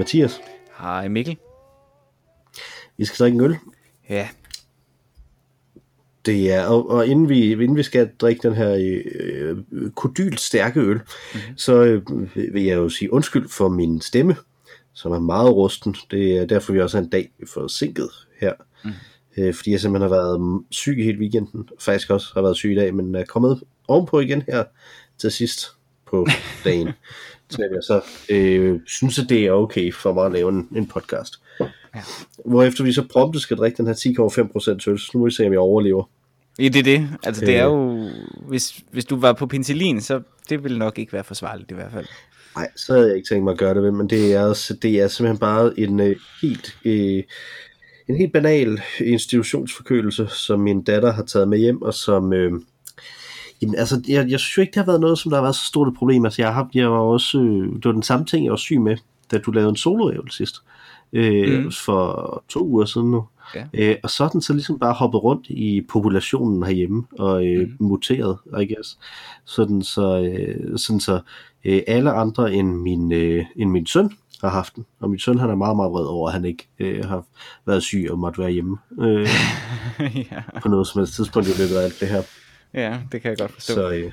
Mathias. Hej Mikkel. Vi skal drikke en øl. Ja, Det er, og, og inden, vi, inden vi skal drikke den her øh, kodyl stærke øl, mm-hmm. så øh, vil jeg jo sige undskyld for min stemme, som er meget rusten. Det er derfor, vi også er en dag forsinket her. Mm. Øh, fordi jeg simpelthen har været syg hele weekenden. Faktisk også har været syg i dag, men er kommet ovenpå igen her til sidst på dagen. så jeg så øh, synes, at det er okay for mig at lave en, en podcast. Ja. Hvorefter vi så prompte skal drikke den her 10,5% øl, så nu må vi se, om jeg overlever. Ja, det er det. Altså, det er Øh. jo... Hvis, hvis du var på penicillin, så det ville nok ikke være forsvarligt i hvert fald. Nej, så havde jeg ikke tænkt mig at gøre det ved, men det er, også, det er simpelthen bare en øh, helt... Øh, en helt banal institutionsforkølelse, som min datter har taget med hjem, og som... Øh, jamen, altså, jeg, jeg synes jo ikke, det har været noget, som der har været så stort et problem. Altså, jeg, har, jeg var også... Øh, det var den samme ting, jeg var syg med, da du lavede en solo sidst. Øh, mm. For to uger siden nu. Ja. Øh, og så er den så ligesom bare hoppet rundt i populationen herhjemme, og øh, mm. muteret, I guess. Sådan så, øh, sådan så øh, alle andre end min, øh, end min søn har haft den. Og min søn han er meget, meget vred over, at han ikke øh, har været syg og måtte være hjemme øh, ja. på noget som helst tidspunkt i løbet af alt det her. Ja, det kan jeg godt forstå. Så, øh,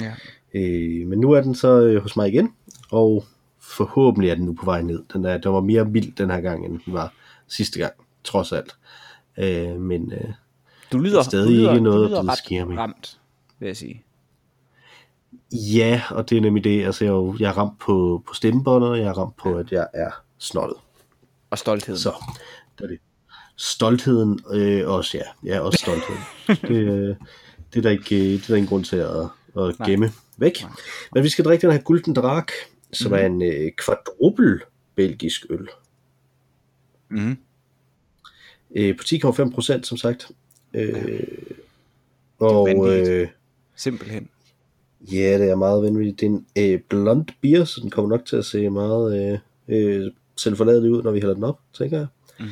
Ja. øh, men nu er den så øh, hos mig igen, og forhåbentlig er den nu på vej ned. Den, er, den var mere mild den her gang, end den var sidste gang, trods alt. Øh, men øh, Du lyder, stadig du lyder, ikke noget du lyder ret skærmet. ramt, vil jeg sige. ja, og det er nemlig det. Altså, jeg, er jo, jeg er ramt på, på stemmebåndet, og jeg er ramt på, at jeg er snottet. Og stoltheden. Så, det er det. Stoltheden øh, også, ja. Ja, også stoltheden. det, øh, det, er der ikke, øh, det er der ingen grund til at, at Nej. gemme væk. Men vi skal drikke den her Gulden Drak, som mm. er en øh, kvadrupel belgisk øl. Mm. Øh, på 10,5 procent, som sagt. Øh, og vanvittigt. øh, Simpelthen. ja, det er meget vanvittigt. Det er en øh, blond beer, så den kommer nok til at se meget øh, øh, selvforladet ud, når vi hælder den op, tænker jeg. Mhm.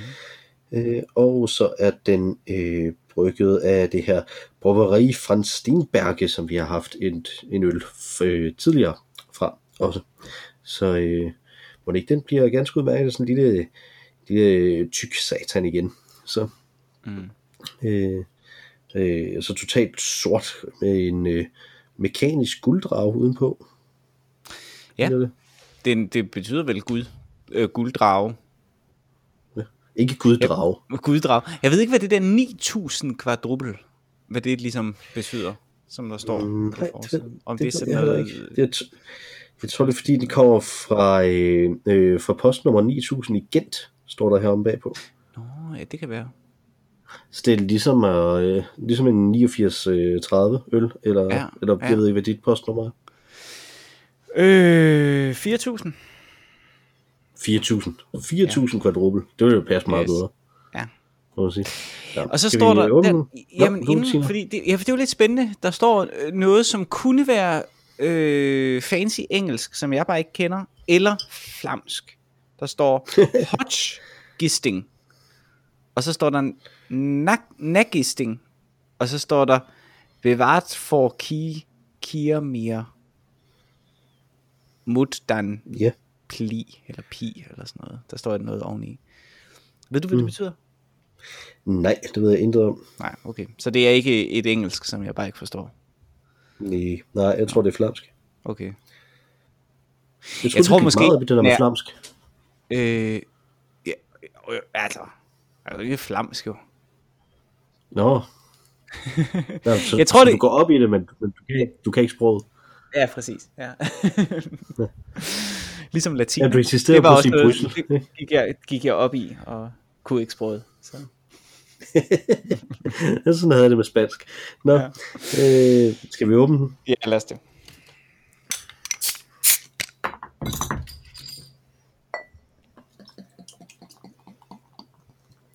Øh, og så er den øh, brygget af det her broveri Frans Stenberge, som vi har haft en, en øl øh, tidligere fra også. Så øh, må det ikke den bliver ganske udmærket, sådan en lille, lille tyk satan igen. Så, Mm. øh, øh, så totalt sort med en øh, mekanisk gulddrag udenpå. Ja. Det det. Det, det betyder vel gud. Øh, gulddrage. Ikke guddrag. Guddrag. Jeg ved ikke, hvad det der 9000 kvadruppel, hvad det ligesom betyder, som der står Mm, på forsiden. Om det, det er sådan jeg noget... Det, jeg, t- jeg tror det er fordi de kommer fra, øh, øh, fra postnummer 9000 i Gent, står der heromme bagpå. Nå, ja, det kan være. Så det er ligesom, øh, ligesom en 8930 øl, eller, Ja, ja, eller jeg ja. ved ikke, hvad dit postnummer er. Øh, 4000. 4000. 4000 ja. Det vil jo passe meget Yes. bedre. Ja. Må man sige. Ja. Og så Skal står der, der jamen Nå, inden, fordi det, ja, for det er jo lidt spændende. Der står øh, noget, som kunne være øh, fancy engelsk, som jeg bare ikke kender, eller flamsk. Der står Hodge Gisting. Og så står der Nagisting. Og så står der Bevaret for ki Kiermir Mutdan Ja. Pli, eller Pi, eller sådan noget. Der står noget oveni. Ved du, hvad det Mm. betyder? Nej, det ved jeg intet om. Nej, okay. Så det er ikke et engelsk, som jeg bare ikke forstår. Nej, nej jeg tror, det er flamsk. Okay. Jeg, tror gik måske- meget det der med Ja. flamsk. Øh, ja, øh, altså, er jo ikke flamsk jo. Nå. Ja, så, Jeg tror, så det- du går op i det, men, men du, kan, ikke- du kan ikke sproget. Ja, præcis. Ja. ligesom latin. Ja, du insisterer det var på også sige noget, det gik jeg, gik jeg op i, og kunne ikke sproget. Så. Sådan havde jeg det med spansk. Nå, Ja. øh, skal vi åbne den? Ja, lad os det.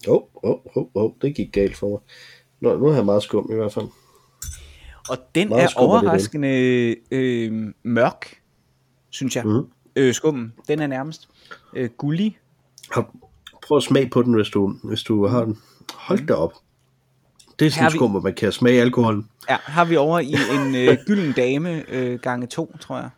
Åh, oh, åh, oh, oh, oh, det gik galt for mig. Nå, nu har jeg meget skum i hvert fald. Og den Meget er skum er det, den. overraskende øh, mørk, synes jeg. Mhm. Øh, skummen, den er nærmest øh, gullig. Prøv at smage på den, hvis du, hvis du har den. Hold da op. Det er sådan vi- skum, hvor man kan smage alkoholen. Ja, har vi over i en øh, gylden dame øh, gange to, tror jeg.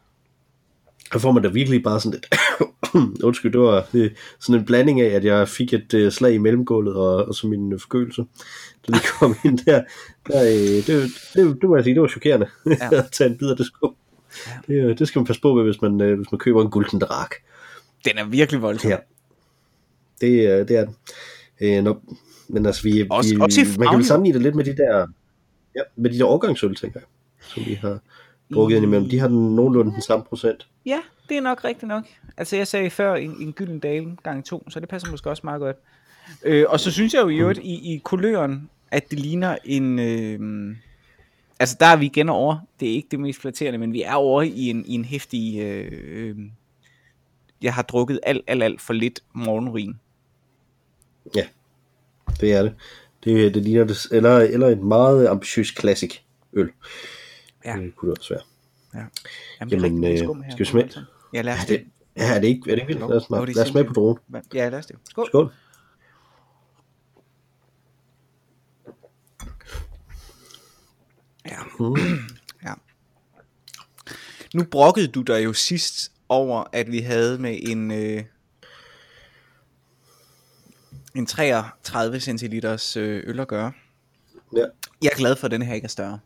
så får man da virkelig bare sådan lidt, undskyld, det var øh, sådan en blanding af, at jeg fik et øh, slag i mellemgulvet og, og så min øh, forkølelse, da de kom ind der. der øh, det, det, det, det, må jeg sige, det var chokerende ja. at tage en bid af det sko. Ja. Det, øh, det skal man passe på med, hvis man, øh, hvis man køber en gulden drak. Den er virkelig voldsom. Ja. Det, øh, det er den. Øh, når, men altså, vi, også, vi, også man kan vel sammenligne det lidt med de der, ja, med de der årgangsøl, tænker jeg, som vi har drukket ind imellem. De har den nogenlunde den samme procent. Ja, det er nok rigtigt nok. Altså jeg sagde før en, en gylden dale gang to, så det passer måske også meget godt. Øh, og så synes jeg jo i øvrigt i, i kuløren, at det ligner en... Øh, altså der er vi igen over. Det er ikke det mest flatterende, men vi er over i en, i en hæftig... Øh, øh, jeg har drukket alt, alt, alt for lidt morgenrin. Ja, det er det. Det, det ligner det, eller, eller et meget ambitiøs classic øl. Ja. Det kunne det også være. Ja. Jamen, Jamen øh, skal vi smage? Ja, lad os det. Ja, er det ikke, er det ikke vildt? Lad os, lad os smage på dronen. Ja, lad os det. Skål. Skål. Ja. Mm. ja. Nu brokkede du dig jo sidst over, at vi havde med en, øh, en 33 centiliters øh, øl at gøre. Ja. Jeg er glad for, at den her ikke er større.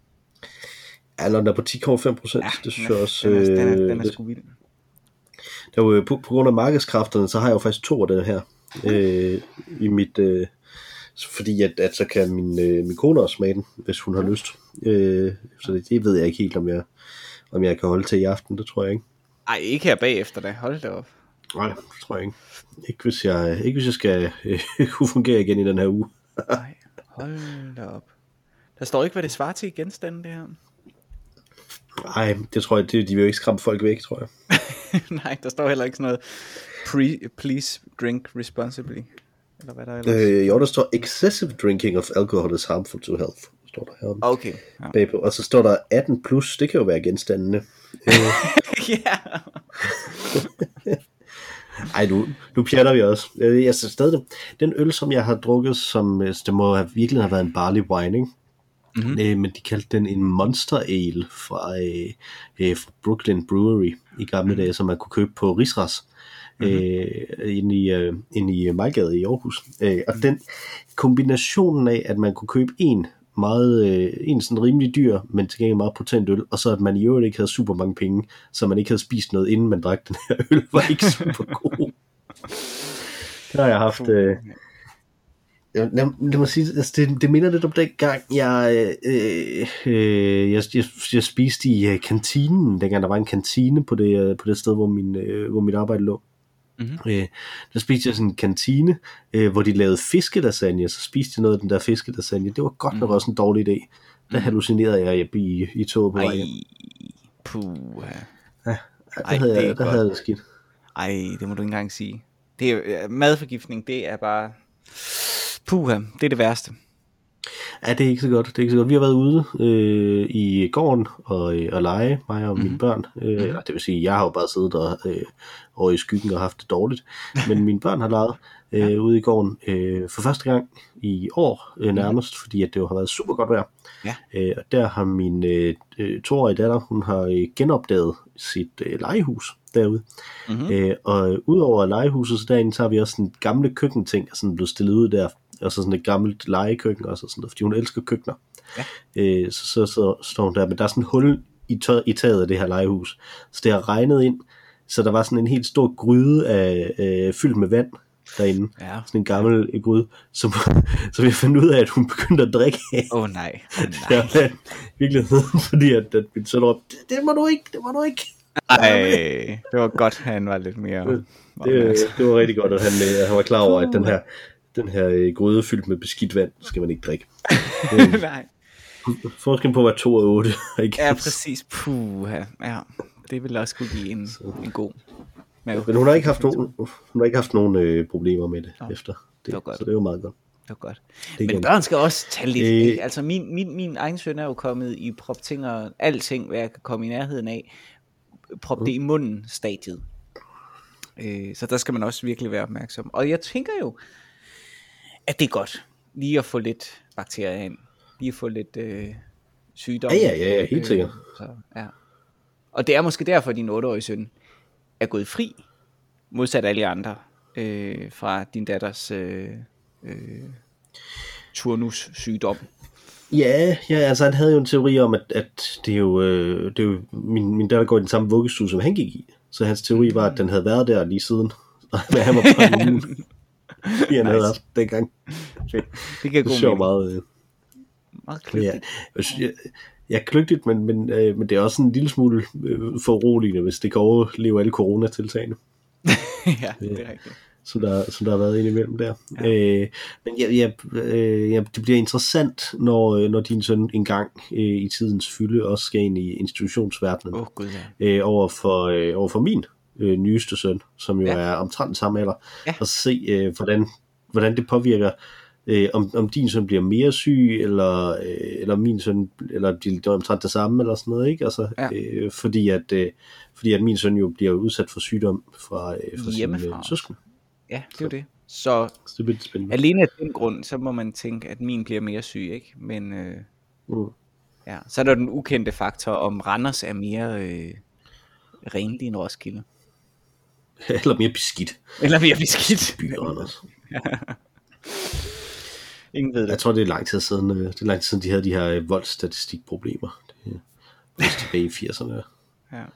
Ja, når den er på 10,5 procent, ja, det synes jeg også... Den er, den er, den er øh, sgu vild. Der jo, på, på grund af markedskræfterne, så har jeg jo faktisk to af den her øh, i mit... Øh, fordi at, at så kan min, øh, min kone også smage den, hvis hun har lyst. Øh, så det, det ved jeg ikke helt, om jeg, om jeg kan holde til i aften, det tror jeg ikke. Ej, ikke her bagefter da, hold det op. Nej, det tror jeg ikke. Ikke hvis jeg, ikke hvis jeg skal øh, kunne fungere igen i den her uge. Nej, hold da op. Der står ikke, hvad det svarer til i genstanden, det her. Nej, det tror jeg, det, de vil jo ikke skræmme folk væk, tror jeg. Nej, der står heller ikke sådan noget, Pre, please drink responsibly. Eller hvad der ellers? Øh, jo, der står, excessive drinking of alcohol is harmful to health. Står der her. Okay. Ja. Bagpå. Og så står der 18 plus, det kan jo være genstandene. ja. Ej, nu, nu pjatter vi også. Jeg synes stadig, den øl, som jeg har drukket, som øh, det må have, virkelig have været en barley wine, ikke? Mm-hmm. Øh, men de kaldte den en Monster Ale fra, øh, øh, fra Brooklyn Brewery i gamle mm-hmm. dage, som man kunne købe på Risras mm-hmm. øh, inde i, øh, inde i Majgade i Aarhus. Øh, og mm-hmm. den kombinationen af, at man kunne købe en meget, øh, en sådan rimelig dyr, men til gengæld meget potent øl, og så at man i øvrigt ikke havde super mange penge, så man ikke havde spist noget, inden man drak den her øl, var ikke super god. Der har jeg haft... Øh, lad, lad mig sige, altså det, det minder lidt om den gang, jeg, øh, øh, jeg, jeg, jeg spiste i uh, kantinen, dengang der var en kantine på det, uh, på det sted, hvor, min, uh, hvor mit arbejde lå. Mm-hmm. Øh, der spiste jeg sådan en kantine, øh, hvor de lavede fiskelasagne, så spiste jeg noget af den der fiskelasagne. Det var godt nok mm. også en dårlig idé. Der mm. hallucinerede jeg i, i, i toget på vej hjem. Puh. Ja, der, Ej, havde, det jeg, der havde det skidt. Ej, det må du ikke engang sige. Det er, madforgiftning, det er bare... Puha, det er det værste. Ja, det er ikke så godt. Det er ikke så godt. Vi har været ude øh, i gården og, øh, og lege, mig og mine mhm. børn. Øh, mm. Det vil sige, jeg har jo bare siddet der øh, over i skyggen og haft det dårligt. Men mine børn har leget øh, ja. ude i gården øh, for første gang i år øh, nærmest, fordi at det jo har været super godt vejr. Ja. Øh, og der har min øh, øh, toårige datter, hun har øh, genopdaget sit øh, legehus derude. Mm-hmm. Øh, og udover legehuset, så derinde, så har vi også sådan gamle køkkenting, som blev stillet ud der og så sådan et gammelt legekøkken og sådan noget, fordi hun elsker køkkener. Ja. Øh, så, så, så, står hun der, men der er sådan et hul i, tø- i taget af det her legehus, så det har regnet ind, så der var sådan en helt stor gryde af, øh, fyldt med vand derinde. Ja. Sådan en gammel ja. gryde, som, som jeg fandt ud af, at hun begyndte at drikke af. Åh oh, nej, oh, nej. ja, virkelig, fordi at, at min søn råbte, det, må du ikke, det må du ikke. Ej, det var godt, han var lidt mere... Det, det, det var rigtig godt, at han, øh, han var klar over, at den her, den her øh, gryde fyldt med beskidt vand, skal man ikke drikke. Nej. Forskellen på at være 2 og 8. Ikke? Ja, præcis. Puh, ja. Det vil også kunne give en, en god mave. Men hun har ikke haft nogen, hun har ikke haft nogen øh, problemer med det Nå, efter. Det, det var godt. Så det er jo meget godt. Det var godt. Det Men børn skal også tage lidt. Øh, altså min, min, min egen søn er jo kommet i prop ting og alting, hvad jeg kan komme i nærheden af. Prop det mm. i munden stadiet. Øh, så der skal man også virkelig være opmærksom. Og jeg tænker jo, at det er godt lige at få lidt bakterier ind. Lige at få lidt øh, sygdom. Ja, ja, ja, helt sikkert. Øh, så, ja. Og det er måske derfor, din 8-årige søn er gået fri, modsat alle andre, øh, fra din datters øh, øh, turnus sygdom. Ja, ja, altså han havde jo en teori om, at, at det er jo, øh, det er jo min, min datter går i den samme vuggestue, som han gik i. Så hans teori var, at den havde været der lige siden. Men han var bare han nice. havde haft dengang. Det kan gå er meget, øh, Meget ja, kløgtigt. jeg, synes, jeg, jeg er kløgtigt, men, men, øh, men det er også en lille smule øh, foruroligende, hvis det kan overleve alle coronatiltagene, ja, det er rigtigt. som der, som der har været indimellem der. Ja. Øh, men ja, ja, øh, ja, det bliver interessant, når, øh, når din søn engang øh, i tidens fylde også skal ind i institutionsverdenen. Åh, oh, gud ja. øh, over, for, øh, over for min øh, nyeste søn, som jo Ja. er omtrent samme alder, Ja. og se, øh, hvordan, hvordan det påvirker, øh, om, om din søn bliver mere syg, eller, øh, eller min søn, eller de de er omtrent det samme, eller sådan noget, ikke? Altså, Ja. øh, fordi, at, øh, fordi at min søn jo bliver udsat for sygdom fra, øh, fra sine Hjemmefra. øh, søskende. Ja, det er det. Så Så det spændende. alene af den grund, så må man tænke, at min bliver mere syg, ikke? Men øh, Mm. ja, så er der den ukendte faktor, om Randers er mere øh, renlig end Roskilde. Eller mere beskidt Eller mere beskidt. by, Anders. Ingen ved Jeg det. tror, det er lang tid siden, øh, det er lang tid siden de havde de her øh, voldsstatistikproblemer. Det er tilbage i 80'erne. Ja.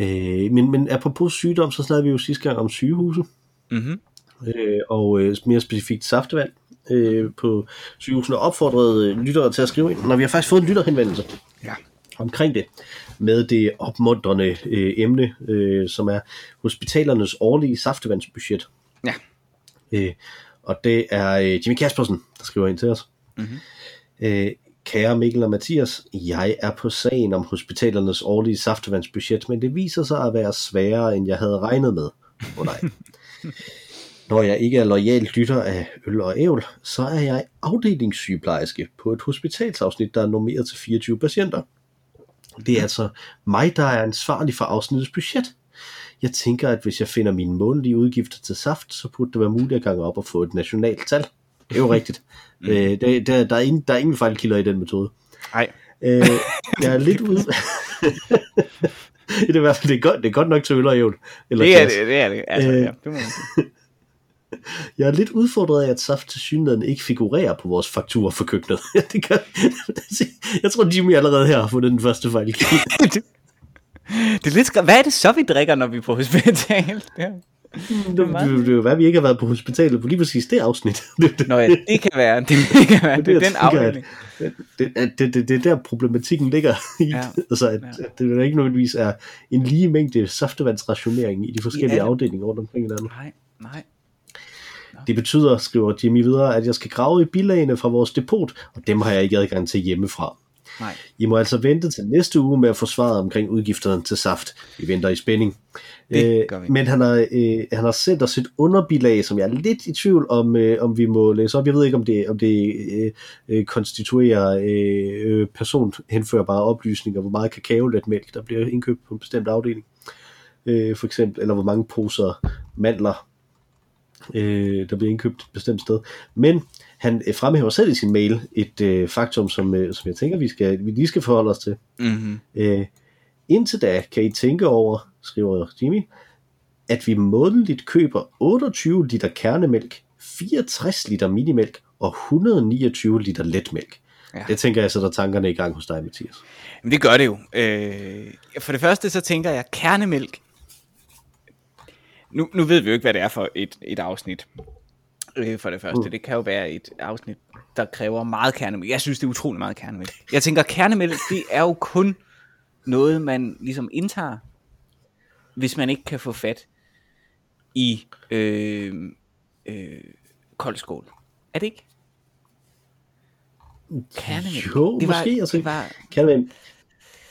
Øh, men, men apropos sygdom, så snakkede vi jo sidste gang om sygehuse, Mm-hmm. øh, og øh, mere specifikt saftevand øh, på sygehusene, og opfordrede lyttere til at skrive ind, når vi har faktisk fået en lytterhenvendelse Ja. omkring det, med det opmuntrende øh, emne, øh, som er hospitalernes årlige saftevandsbudget. Ja. Øh, og det er øh, Jimmy Kaspersen, der skriver ind til os. Mhm. Øh, kære Mikkel og Mathias, jeg er på sagen om hospitalernes årlige saftevandsbudget, men det viser sig at være sværere, end jeg havde regnet med. Oh, nej. Når jeg ikke er lojal lytter af øl og ævl, så er jeg afdelingssygeplejerske på et hospitalsafsnit, der er normeret til 24 patienter. Det er altså mig, der er ansvarlig for afsnittets budget. Jeg tænker, at hvis jeg finder mine månedlige udgifter til saft, så burde det være muligt at gange op og få et nationalt tal. Det er jo rigtigt. Mm. Øh, der, der, der, er ingen, der er ingen fejlkilder i den metode. Nej. Øh, jeg er lidt ude... det er i hvert fald det er godt, det er godt nok til øl og ævl. Eller Det er det, det er det. Altså, Øh. ja, det må man sige. Jeg er lidt udfordret af, at saft til synligheden ikke figurerer på vores fakturer for køkkenet. Det gør... Jeg tror, Jimmy allerede her har fundet den første fejl. det er lidt skræ- Hvad er det så, vi drikker, når vi er på hospital? Ja. Det, det, det, det er jo hvad, vi ikke har været på hospitalet på lige præcis det afsnit. Det, det, Nå ja, det kan være. Det, kan være. Det, er jeg den afdeling. det, det, det, det, det er der problematikken ligger i. Ja. Altså, at, Ja. at det ikke nødvendigvis er en lige mængde saftevandsrationering i de forskellige Ja. afdelinger rundt omkring i landet. Nej, nej. Det betyder, skriver Jimmy videre, at jeg skal grave i bilagene fra vores depot, og dem har jeg ikke adgang til hjemmefra. Nej. I må altså vente til næste uge med at få svaret omkring udgifterne til saft. Vi venter i spænding. Det gør vi. Men han har, øh, han har sendt os et underbilag, som jeg er lidt i tvivl om, øh, om vi må læse op. Jeg ved ikke, om det, om det øh, øh, konstituerer øh, personhenførbare oplysninger, hvor meget kakao let mælk, der bliver indkøbt på en bestemt afdeling. Øh, for eksempel, eller hvor mange poser mandler, øh, der bliver indkøbt et bestemt sted. Men han øh, fremhæver selv i sin mail et øh, faktum, som, øh, som jeg tænker, vi, skal, vi lige skal forholde os til. Mm-hmm. Øh, indtil da kan I tænke over, skriver Jimmy, at vi månedligt køber 28 liter kernemælk, 64 liter minimælk og 129 liter letmælk. Ja. Det tænker jeg sætter tankerne i gang hos dig, Mathias. Men det gør det jo. Øh, for det første så tænker jeg, kernemælk. Nu, nu ved vi jo ikke, hvad det er for et, et afsnit. Øh, for det første. Mm. Det kan jo være et afsnit, der kræver meget kernemælk. Jeg synes, det er utrolig meget kernemælk. Jeg tænker, kernemælk, det er jo kun noget, man ligesom indtager, hvis man ikke kan få fat i øh, øh, kold skål. Er det ikke? Kernemælk. Jo, det var, måske, altså- det var, være,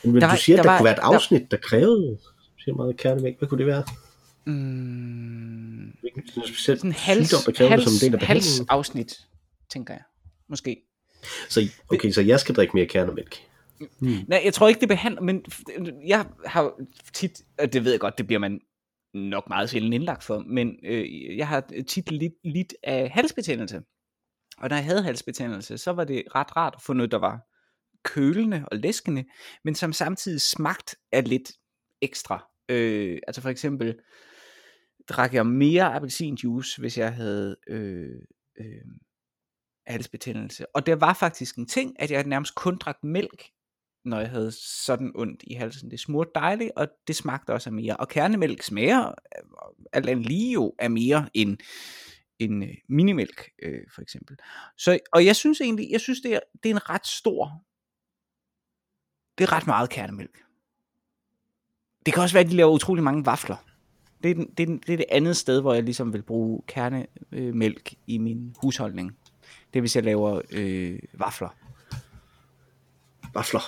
men Der du siger, at der der, var- kunne være et der- afsnit, der krævede siger meget kernemælk. Hvad kunne det være? Mm, Hvilken speciel sådan en hals, sygdom, der kræver hals, som en del af behandlingen? halsafsnit, tænker jeg. Måske. Så, okay, så jeg skal drikke mere kernemælk. Nej, jeg tror ikke, det behandler, men jeg har tit, og det ved jeg godt, det bliver man nok meget sjældent indlagt for, men øh, jeg har tit lidt, lidt af halsbetændelse. Og når jeg havde halsbetændelse, så var det ret rart at få noget, der var kølende og læskende, men som samtidig smagt af lidt ekstra Øh, altså for eksempel drak jeg mere appelsinjuice, hvis jeg havde øh, øh, halsbetændelse. Og det var faktisk en ting, at jeg nærmest kun drak mælk, når jeg havde sådan ondt i halsen. Det smurte dejligt, og det smagte også af mere. Og kernemælk smager øh, alt andet lige jo af mere end, end øh, minimælk, øh, for eksempel. Så, og jeg synes egentlig, jeg synes det er, det er en ret stor, det er ret meget kernemælk. Det kan også være, at de laver utrolig mange vafler. Det er, den, det, er den, det er det andet sted, hvor jeg ligesom vil bruge kernemælk i min husholdning. Det er, hvis jeg laver øh, vafler. Vafler.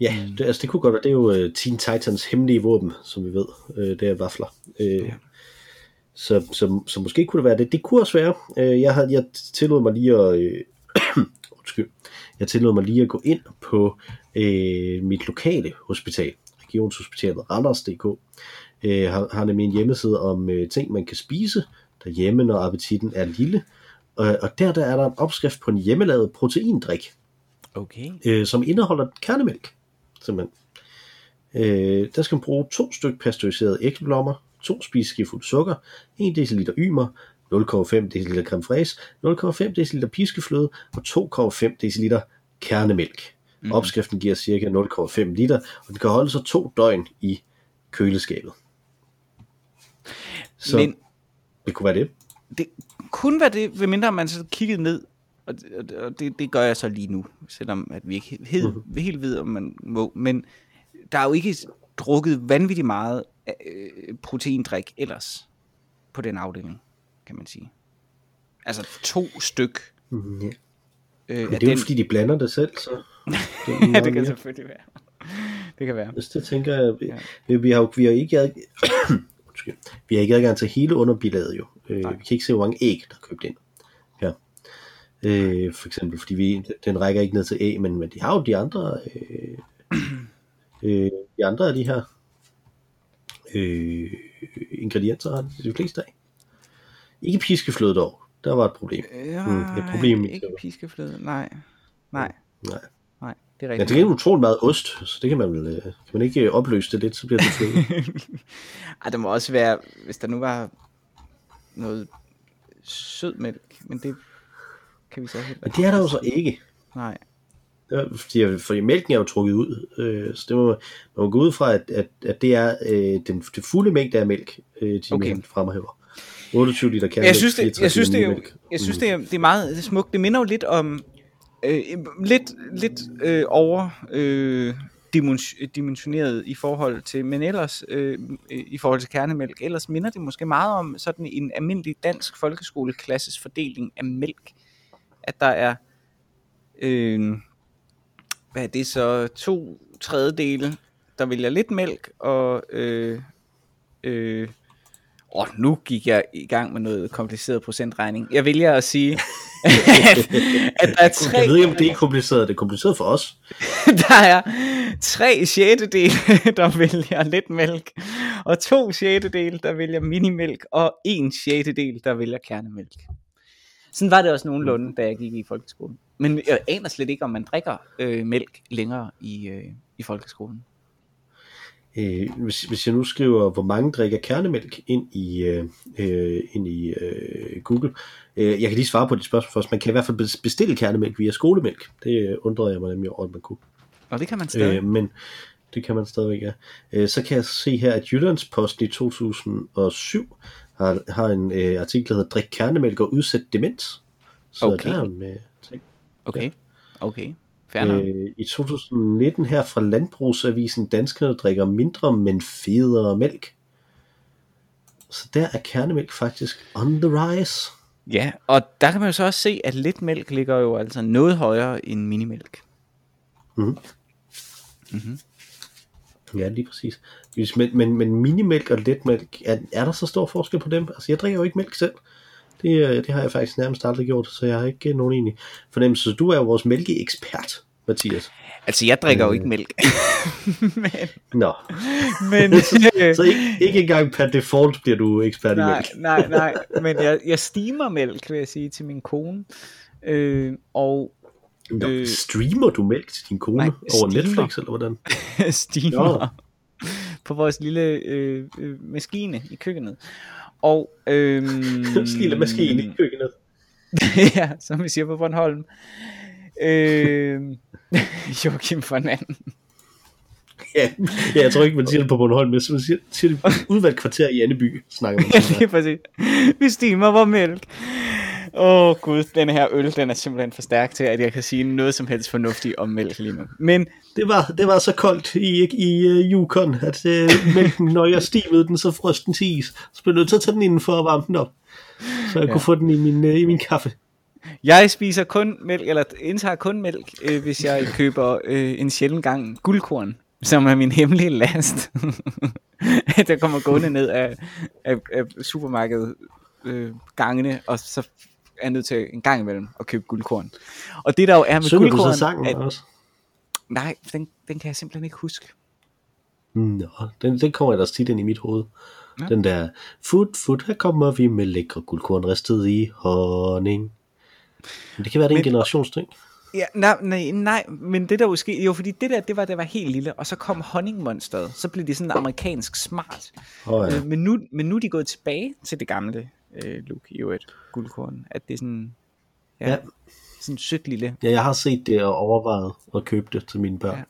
Ja, mm. det, altså det kunne godt være, det er jo uh, Teen Titans hemmelige våben, som vi ved, uh, det er vafler. Uh, ja. så, så, så måske kunne det være det. Det kunne også være. Uh, jeg, havde, jeg tillod mig lige at... Uh, undskyld. Jeg tillod mig lige at gå ind på uh, mit lokale hospital, Regionshospitalet Randers.dk, uh, har, har nemlig en hjemmeside om uh, ting, man kan spise derhjemme, når appetitten er lille. Og, og der, der er der en opskrift på en hjemmelavet proteindrik, Okay. øh, som indeholder kernemælk. Simpelthen. Øh, der skal man bruge to stykker pasteuriserede æggeblommer, to spiseskefuld sukker, 1 dl ymer, 0,5 dl creme fraise, 0,5 dl piskefløde og 2,5 dl kernemælk. Mm. Opskriften giver ca. 0,5 liter, og den kan holde sig to døgn i køleskabet. Så Men det kunne være det. det kunne være det, ved mindre man så kiggede ned, og det, og det, det gør jeg så lige nu, selvom at vi ikke helt, Mhm. helt ved, om man må. Men der er jo ikke drukket vanvittigt meget øh, proteindrik ellers på den afdeling, kan man sige. Altså to styk. Mm, ja. Øh, Men det er jo den- fordi, de blander det selv, så... Det, ja, det kan mere. selvfølgelig være. Det kan være. Altså, det tænker jeg, vi, Ja. vi, har jo vi har ikke Undskyld. vi har ikke adgang til hele underbilaget jo. Øh, vi kan ikke se, hvor mange æg, der er købt ind. Ja. Øh, for eksempel, fordi vi, den rækker ikke ned til æg, men, men de har jo de andre, øh, øh, de andre af de her øh, ingredienser, har de fleste af. Ikke piskefløde dog, der var et problem. Ja, Mm, et problem ikke piskefløde. Nej. Nej. Nej. Det er Ja, rigtigt. det er utroligt meget ost, så det kan man vel, øh, kan man ikke øh, opløse det lidt, så bliver det fløde. Ej, der må også være, hvis der nu var noget sødmælk, men det kan vi så heller Men det er der jo så ikke. Nej. Ja, fordi, fordi mælken er jo trukket ud, øh, så det må, man må gå ud fra, at, at, at det er øh, den det fulde mængde af mælk, øh, de Okay. fremhæver. 28 liter kærmælk, Jeg synes, det, 64 jeg synes, det, er, jeg synes det, er, det er meget smukt. Det minder jo lidt om, øh, lidt, lidt øh, over øh, dimensioneret i forhold til, men ellers øh, i forhold til kernemælk, ellers minder det måske meget om sådan en almindelig dansk folkeskoleklasses fordeling af mælk. At der er, øh, hvad er det så, to tredjedele, der vælger lidt mælk, og øh, øh, Åh, nu gik jeg i gang med noget kompliceret procentregning. Jeg vælger at sige, at, at der er tre, Jeg ved ikke, om det er kompliceret. Det er kompliceret for os. der er tre sjettedele, der vælger lidt mælk, og to sjettedele, der vælger minimælk, og en sjettedel, der vælger kernemælk. Sådan var det også nogenlunde, da jeg gik i folkeskolen. Men jeg aner slet ikke, om man drikker øh, mælk længere i, øh, i folkeskolen. Øh, hvis, hvis jeg nu skriver, hvor mange drikker kernemælk ind i, øh, øh, ind i øh, Google. Øh, jeg kan lige svare på dit spørgsmål først. Man kan i hvert fald bes- bestille kernemælk via skolemælk. Det øh, undrede jeg mig nemlig over, at man kunne. Og det kan man stadig. Øh, men det kan man stadigvæk, ja. Øh, så kan jeg se her, at Jyllandsposten i 2007 har, har en øh, artikel, der hedder Drik kernemælk og udsæt demens. Så Okay. der er en øh, ting. Okay, okay. Øh, I 2019 her fra Landbrugsavisen, danskerne drikker mindre, men federe mælk. Så der er kernemælk faktisk on the rise. Ja, og der kan man jo så også se, at lidt mælk ligger jo altså noget højere end minimælk. Ja, lige præcis. Men, men, men minimælk og letmælk, er, er der så stor forskel på dem? Altså, jeg drikker jo ikke mælk selv. Det, øh, det har jeg faktisk nærmest aldrig gjort, så jeg har ikke øh, nogen egentlig fornemmelse. Så du er jo vores mælkeekspert, Mathias. Altså, jeg drikker jo Øh. ikke mælk. men, Nå, men, så ikke, ikke engang per default bliver du ekspert i nej, mælk. nej, nej, men jeg, jeg stimer mælk, vil jeg sige, til min kone. Øh, og Nå, Øh. streamer du mælk til din kone Nej, over steamer. Netflix, eller hvordan? steamer på vores lille øh, øh, maskine i køkkenet. Og, øhm, Lille maskine i køkkenet. ja, som vi siger på Bornholm. Øh, Joachim von Anden. Ja, ja, jeg tror ikke, man siger det på Bornholm, men man siger, siger det udvalgt kvarter i Anneby, snakker man Ja, lige præcis. Vi stimer vor mælk. Åh oh, gud, den her øl, den er simpelthen for stærk til, at jeg kan sige noget som helst fornuftigt om mælk lige nu. Men Det var, det var så koldt i, i uh, Yukon, at uh, mælken, når jeg stivede den, så frøs den til is. Så blev jeg nødt til at tage den indenfor og varme den op. Så jeg ja. kunne få den i min, uh, i min kaffe. jeg spiser kun mælk, eller indtager kun mælk, øh, hvis jeg køber øh, en sjælden gang guldkorn, som er min hemmelige last. der kommer gående ned af, af, af supermarkedet øh, gangene, og så er nødt til en gang imellem at købe guldkorn. Og det der jo er med Synger du så guldkorn, sangen at, også? nej, den, den kan jeg simpelthen ikke huske. Nå, den, den kommer ellers tit ind i mit hoved. Ja. Den der, fut, fut, her kommer vi med lækre guldkorn ristet i honning. Men det kan være, det er en generationsting. Ja, nej, nej, nej, men det der skete, jo fordi det der, det var, det var helt lille, og så kom honningmonsteret, så blev det sådan amerikansk smart. Oh, ja. Øh, men, nu, men nu er de gået tilbage til det gamle øh, look i et guldkorn, at det er sådan, ja, ja. Sådan sødt lille. ja, jeg har set det og overvejet at købe det til mine børn. Ja.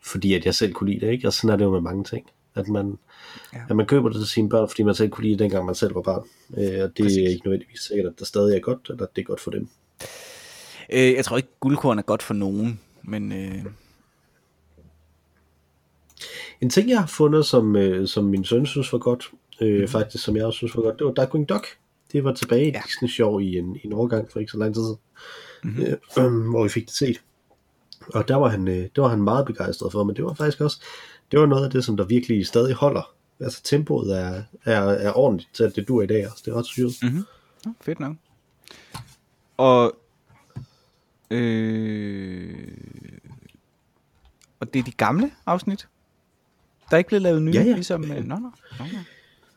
Fordi at jeg selv kunne lide det, ikke? Og sådan er det jo med mange ting. At man, Ja. at man køber det til sine børn, fordi man selv kunne lide det, dengang man selv var barn. Øh, og det Præcis. er ikke nødvendigvis sikkert, at det stadig er godt, eller at det er godt for dem. Øh, jeg tror ikke, guldkorn er godt for nogen, men øh, En ting, jeg har fundet, som, øh, som min søn synes var godt, øh, Mhm. mm. faktisk, som jeg også synes var godt, det var Darkwing Duck. Det var tilbage i Ja. Disney Show i en, i en overgang for ikke så lang tid siden, Mhm. mm-hmm. øh, øh, hvor vi fik det set. Og der var, han, øh, det var han meget begejstret for, men det var faktisk også, det var noget af det, som der virkelig stadig holder. Altså tempoet er, er, er ordentligt til, at det dur i dag også. Det er ret syret. mm-hmm. ja, fedt nok. Og, øh, og det er de gamle afsnit, der er ikke blevet lavet nye, Ja, ja. ligesom, øh, nå, nå, nå, nå.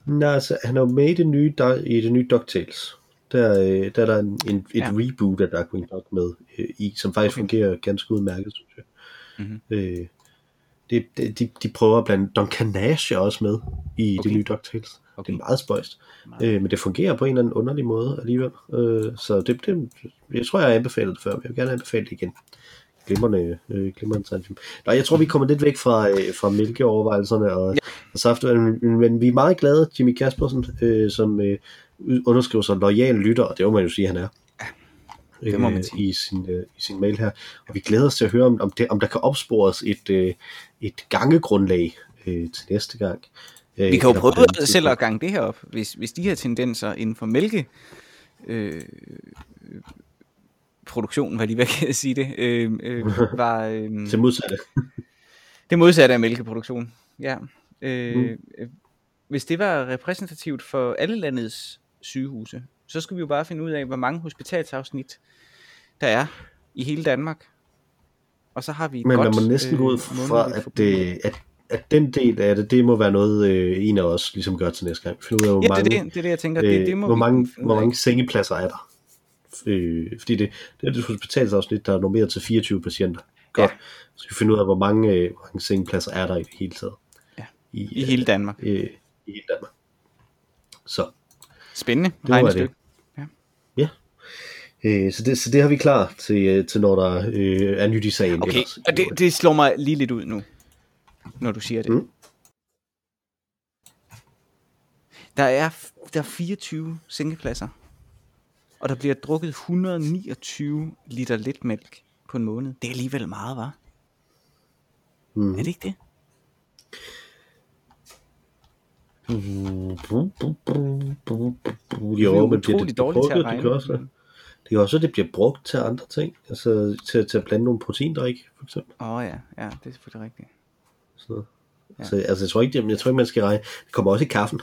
Nej, altså, han er jo med i det nye, der, i det nye DuckTales. Der, øh, der er der en, en, et Ja. reboot af Darkwing Duck med øh, i, som faktisk Okay. fungerer ganske udmærket, synes jeg. Mhm. Øh, det, det, de, de prøver at blande Duncan Nash er også med i okay. Det nye DuckTales. Okay. Det er meget spøjst. Meget. Øh, men det fungerer på en eller anden underlig måde alligevel. Øh, så det, det, jeg tror, jeg har anbefalet det før, men jeg vil gerne anbefale det igen. Glimrende, øh, glimrende tegnefilm. Nå, jeg tror, vi kommer lidt væk fra, øh, fra mælkeovervejelserne og, ja. og saftevand, men, men vi er meget glade, Jimmy Kaspersen, øh, som øh, underskriver sig lojal lytter, og det må man jo sige, han er. det må man øh, sige. i sin, øh, i sin mail her. Og vi glæder os til at høre, om, om, det, om der kan opspores et, øh, et gangegrundlag øh, til næste gang. Øh, Vi kan jo prøve den selv at gange det her op, hvis, hvis de her tendenser inden for mælke øh, produktionen, de hvad kan jeg sige det, øh, øh, var øh, Til modsatte. det modsatte af mælkeproduktion. Ja. Øh, Mm. øh, Hvis det var repræsentativt for alle landets sygehuse, så skulle vi jo bare finde ud af, hvor mange hospitalsafsnit der er i hele Danmark. Og så har vi Men godt, man må næsten gå ud øh, fra, at, det, at, at den del af det, det må være noget, øh, en af os ligesom gør til næste gang. Finde ud af, hvor Ja, mange, det det, det, det jeg tænker. Det, øh, det må hvor, mange, hvor mange sengepladser er der. Øh, fordi det, det er det hospitalsafsnit, der er normeret til 24 patienter. Godt. Ja. Så vi finder ud af, hvor mange, øh, hvor mange sengepladser er der i det hele taget. Ja. I, I hele Danmark. øh, i hele Danmark. Så, Spændende det var det. Øh, så, det, så det har vi klar til, øh, til når der øh, er nyt i sagen. Okay, ellers. og det, det slår mig lige lidt ud nu, når du siger det. Mm. Der, er, der er 24 sengepladser, og der bliver drukket 129 liter letmælk på en måned. Det er alligevel meget, var? Mm. Er det ikke det? Jo, men utrolig det, dårligt til at det, regne. det, kan også, det kan også, være, det bliver brugt til andre ting. Altså til, til at blande nogle proteindrik, for eksempel. Åh oh, ja, ja, det er selvfølgelig rigtigt. Sådan noget. Ja. Ja. Så, altså, jeg tror, ikke, det- jeg tror ikke, man skal regne. Det kommer også i kaffen.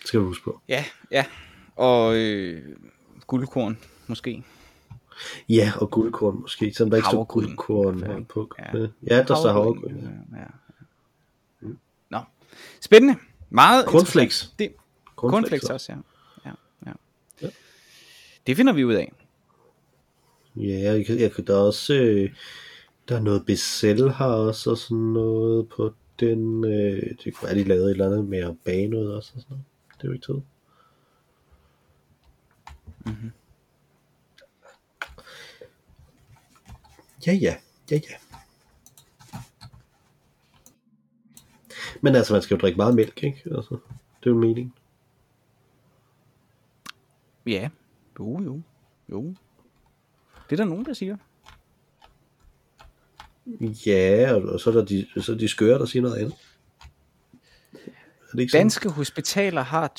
Det skal du huske på. Ja, ja. Og øh, guldkorn, måske. Ja, og guldkorn måske. Selvom der ikke står guldkorn på. Ja. Ja, der står havregryn. Ja. Ja, ja. Nå, spændende. Meget Cornflakes. Det, Cornflakes cornflakes også, ja. ja, ja. ja. Det finder vi ud af. Ja, jeg, jeg kan da også... Øh, der er noget Becel har også, og sådan noget på den, øh, det kunne være, de lavede et eller andet med noget også. Og sådan noget. Det er jo ikke tid. Mhm. Ja, ja, ja, ja. Men altså, man skal jo drikke meget mælk, ikke? Altså, det er jo meningen. Ja, jo, jo, jo. Det er der nogen, der siger. Ja, og så er der de, så er de skøre, der siger noget andet. Er det ikke sådan? Danske hospitaler har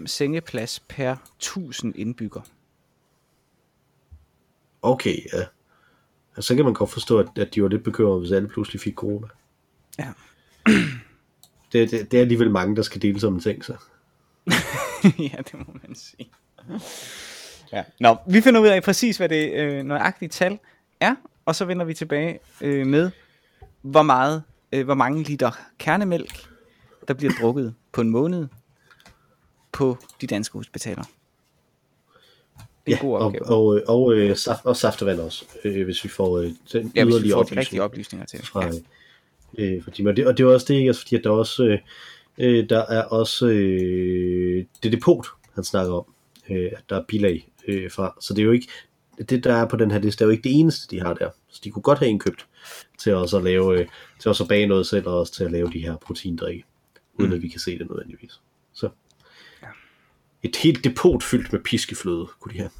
2,5 sengeplads per 1000 indbygger. Okay, ja. Altså, så kan man godt forstå, at, at de var lidt bekymrede, hvis alle pludselig fik corona. Ja. Det, det, det er alligevel mange, der skal dele som en ting, så. ja, det må man sige. Ja. Nå, vi finder ud af præcis, hvad det øh, nøjagtige tal er, og så vender vi tilbage øh, med, hvor meget, øh, hvor mange liter kernemælk, der bliver drukket på en måned på de danske hospitaler. Det er en god og, opgave. og, og, og, øh, saft, og saftevand også, øh, hvis vi får øh, den ja, yderligere får de oplysning. rigtige oplysninger til det. fra, Ja. øh, fordi, og, det, og det er også det, ikke? Altså, fordi at der er også, øh, øh, der er også øh, det depot, han snakker om, øh, at der er bilag øh, fra. Så det er jo ikke, det der er på den her liste, er jo ikke det eneste, de har der. Så de kunne godt have indkøbt til også at lave, øh, til også at bage noget selv, og også til at lave de her proteindrikke, uden Mm. at vi kan se det nødvendigvis. Så. Ja. Et helt depot fyldt med piskefløde, kunne de have.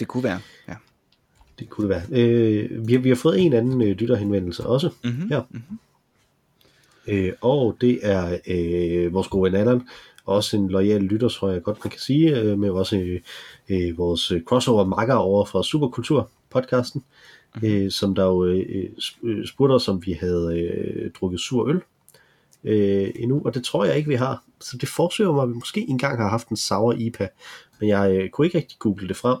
Det kunne være, ja. Det kunne det være. Øh, vi, har, vi har fået en anden øh, lytterhenvendelse også. Mm-hmm. Ja. Øh, og det er øh, vores gode Allan, også en lojal lytter, tror jeg godt man kan sige, øh, med også øh, øh, vores øh, crossover makker over fra Superkultur podcasten, mm-hmm. øh, som der jo øh, sp- øh, spurgte os, om vi havde øh, drukket sur øl øh, endnu, og det tror jeg ikke, vi har. Så det forsøger mig, at vi måske engang har haft en sour IPA, men jeg øh, kunne ikke rigtig google det frem.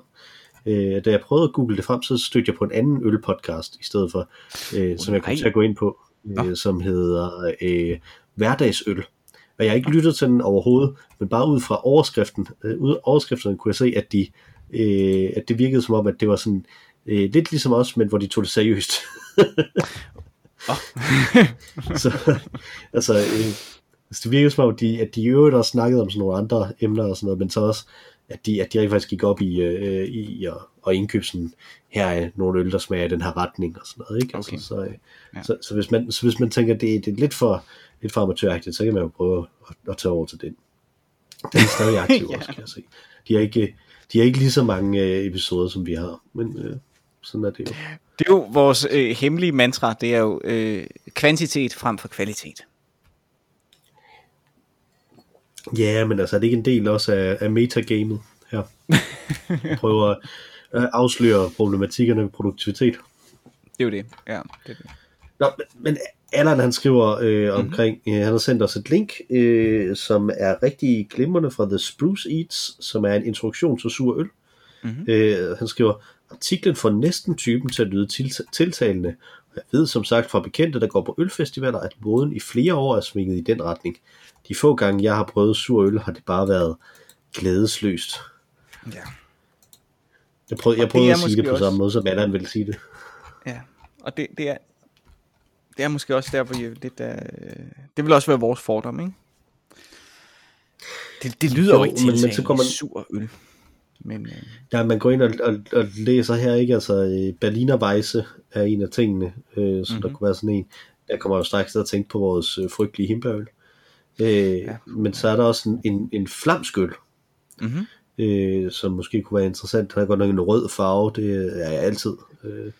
Øh, da jeg prøvede at google det frem, så stødte jeg på en anden ølpodcast i stedet for, øh, som jeg kom til at gå ind på, øh, som hedder øh, Hverdagsøl. Og jeg har ikke lyttet til den overhovedet, men bare ud fra overskriften, øh, ud overskrifterne kunne jeg se, at, de, øh, at det virkede som om, at det var sådan øh, lidt ligesom os, men hvor de tog det seriøst. Så, altså, øh, altså, det virkede som om, de, at de i øvrigt også snakkede om sådan nogle andre emner og sådan noget, men så også, at de, at de rent faktisk gik op i, øh, i at, at indkøbe sådan, her er nogle øl, der smager i den her retning og sådan noget, ikke? Okay. Altså, så, øh, Ja. så, så, hvis man, så hvis man tænker, at det, det er lidt for, lidt for amatøragtigt, så kan man jo prøve at, at tage over til den. Den er stadig aktiv Ja. også, kan jeg se. De har ikke, de har ikke lige så mange øh, episoder, som vi har, men øh, sådan er det jo. Det er jo vores øh, hemmelige mantra, det er jo øh, kvantitet frem for kvalitet. Ja, men altså er det ikke en del også af, af metagamet her? Prøver at øh, afsløre problematikkerne med produktivitet. Det er jo det. Ja, det er det. Nå, men, Allan han skriver øh, omkring, øh, han har sendt os et link, øh, som er rigtig glimrende fra The Spruce Eats, som er en introduktion til sur øl. Mhm. Øh, han skriver, artiklen får næsten typen til at lyde til, tiltalende. Jeg ved som sagt fra bekendte, der går på ølfestivaler, at moden i flere år er svinget i den retning. De få gange, jeg har prøvet sur øl, har det bare været glædesløst. Ja. Jeg prøvede, jeg Og det prøvede at sige det på også- samme måde, som Allan ville sige det. ja. Og det, det er det er måske også der, hvor jeg lidt er, det vil også være vores fordom, ikke? Det, det lyder jo, Jo, ikke men- men så går man- sur øl. Men øh, Ja, man går ind og, og, og læser her, ikke? Altså, øh, Berliner Weisse er en af tingene, øh, som mm-hmm. der Mhm. kunne være sådan en. Der kommer jeg jo straks til at tænke på vores øh, frygtelige himbeøl. Øh, ja. Men så er der også en, en, en flamsk øl, mm-hmm. øh, som måske kunne være interessant. Der er godt nok en rød farve, det er jeg altid øh,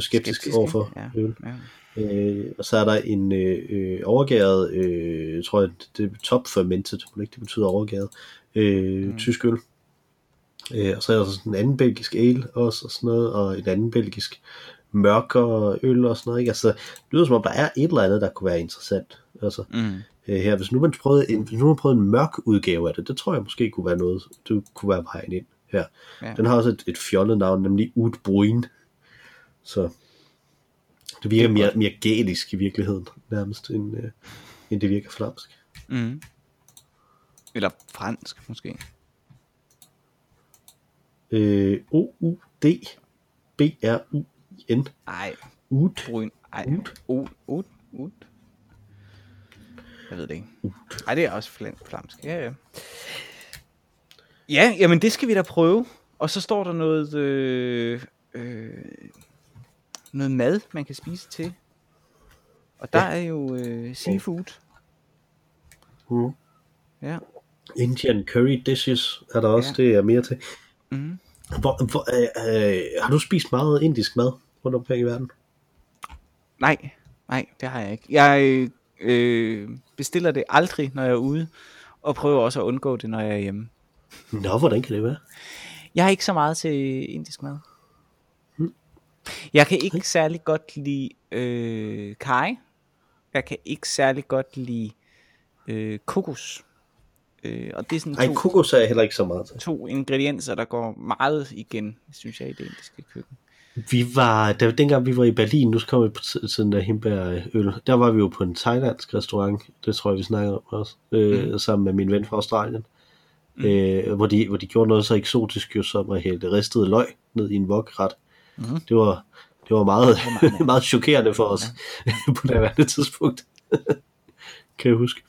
skeptisk, skeptisk overfor. Ja, øl. ja. Øh, og så er der en øh, øh, overgæret, øh, jeg tror, at det er top fermented, det betyder overgæret, øh, mm. tysk øl. Øh, og så er der sådan en anden belgisk ale også, og sådan noget, og en anden belgisk mørkere øl og sådan noget. Ikke? Altså, det lyder som om, der er et eller andet, der kunne være interessant. Altså, Mm. øh, her, hvis nu man prøvede en, hvis nu man prøvede en mørk udgave af det, det tror jeg måske kunne være noget, det kunne være vejen ind her. Ja. Den har også et, et fjollet navn, nemlig Udbruin. Så det virker Det er mere, mere gælisk i virkeligheden, nærmest, end, øh, end det virker flamsk. Mm. Eller fransk, måske. Øh, O-U-D B-R-U-N Nej, Ud. brun. Ej, Ud. ud, ud, ud. Jeg ved det ikke. Nej, det er også flam- flamsk. Ja, ja. Ja, jamen det skal vi da prøve. Og så står der noget, øh, øh, noget mad, man kan spise til. Og der ja. er jo øh, seafood. Mm. Ja. Indian curry dishes er der også, ja. det er mere til. Mm. Hvor, hvor, øh, øh, har du spist meget indisk mad rundt omkring i verden? Nej, nej, det har jeg ikke. Jeg øh, bestiller det aldrig, når jeg er ude. Og prøver også at undgå det, når jeg er hjemme. Nå, hvordan kan det være? Jeg er ikke så meget til indisk mad. Jeg kan ikke særlig godt lide øh, kaj. Jeg kan ikke særlig godt lide øh, kokos. Øh, og det er sådan Ej, to, kokos er jeg heller ikke så meget til. to ingredienser, der går meget igen, synes jeg, i det indiske køkken. Vi var, da, dengang vi var i Berlin, nu kom vi på t- sådan der himbærøl, der var vi jo på en thailandsk restaurant, det tror jeg, vi snakkede om også, øh, mm. sammen med min ven fra Australien, mm. øh, hvor, de, hvor de gjorde noget så eksotisk jo, som at hælde ristet løg ned i en wokret. Mhm. Det var, det var meget, meget chokerende for os på det andet tidspunkt, kan jeg huske.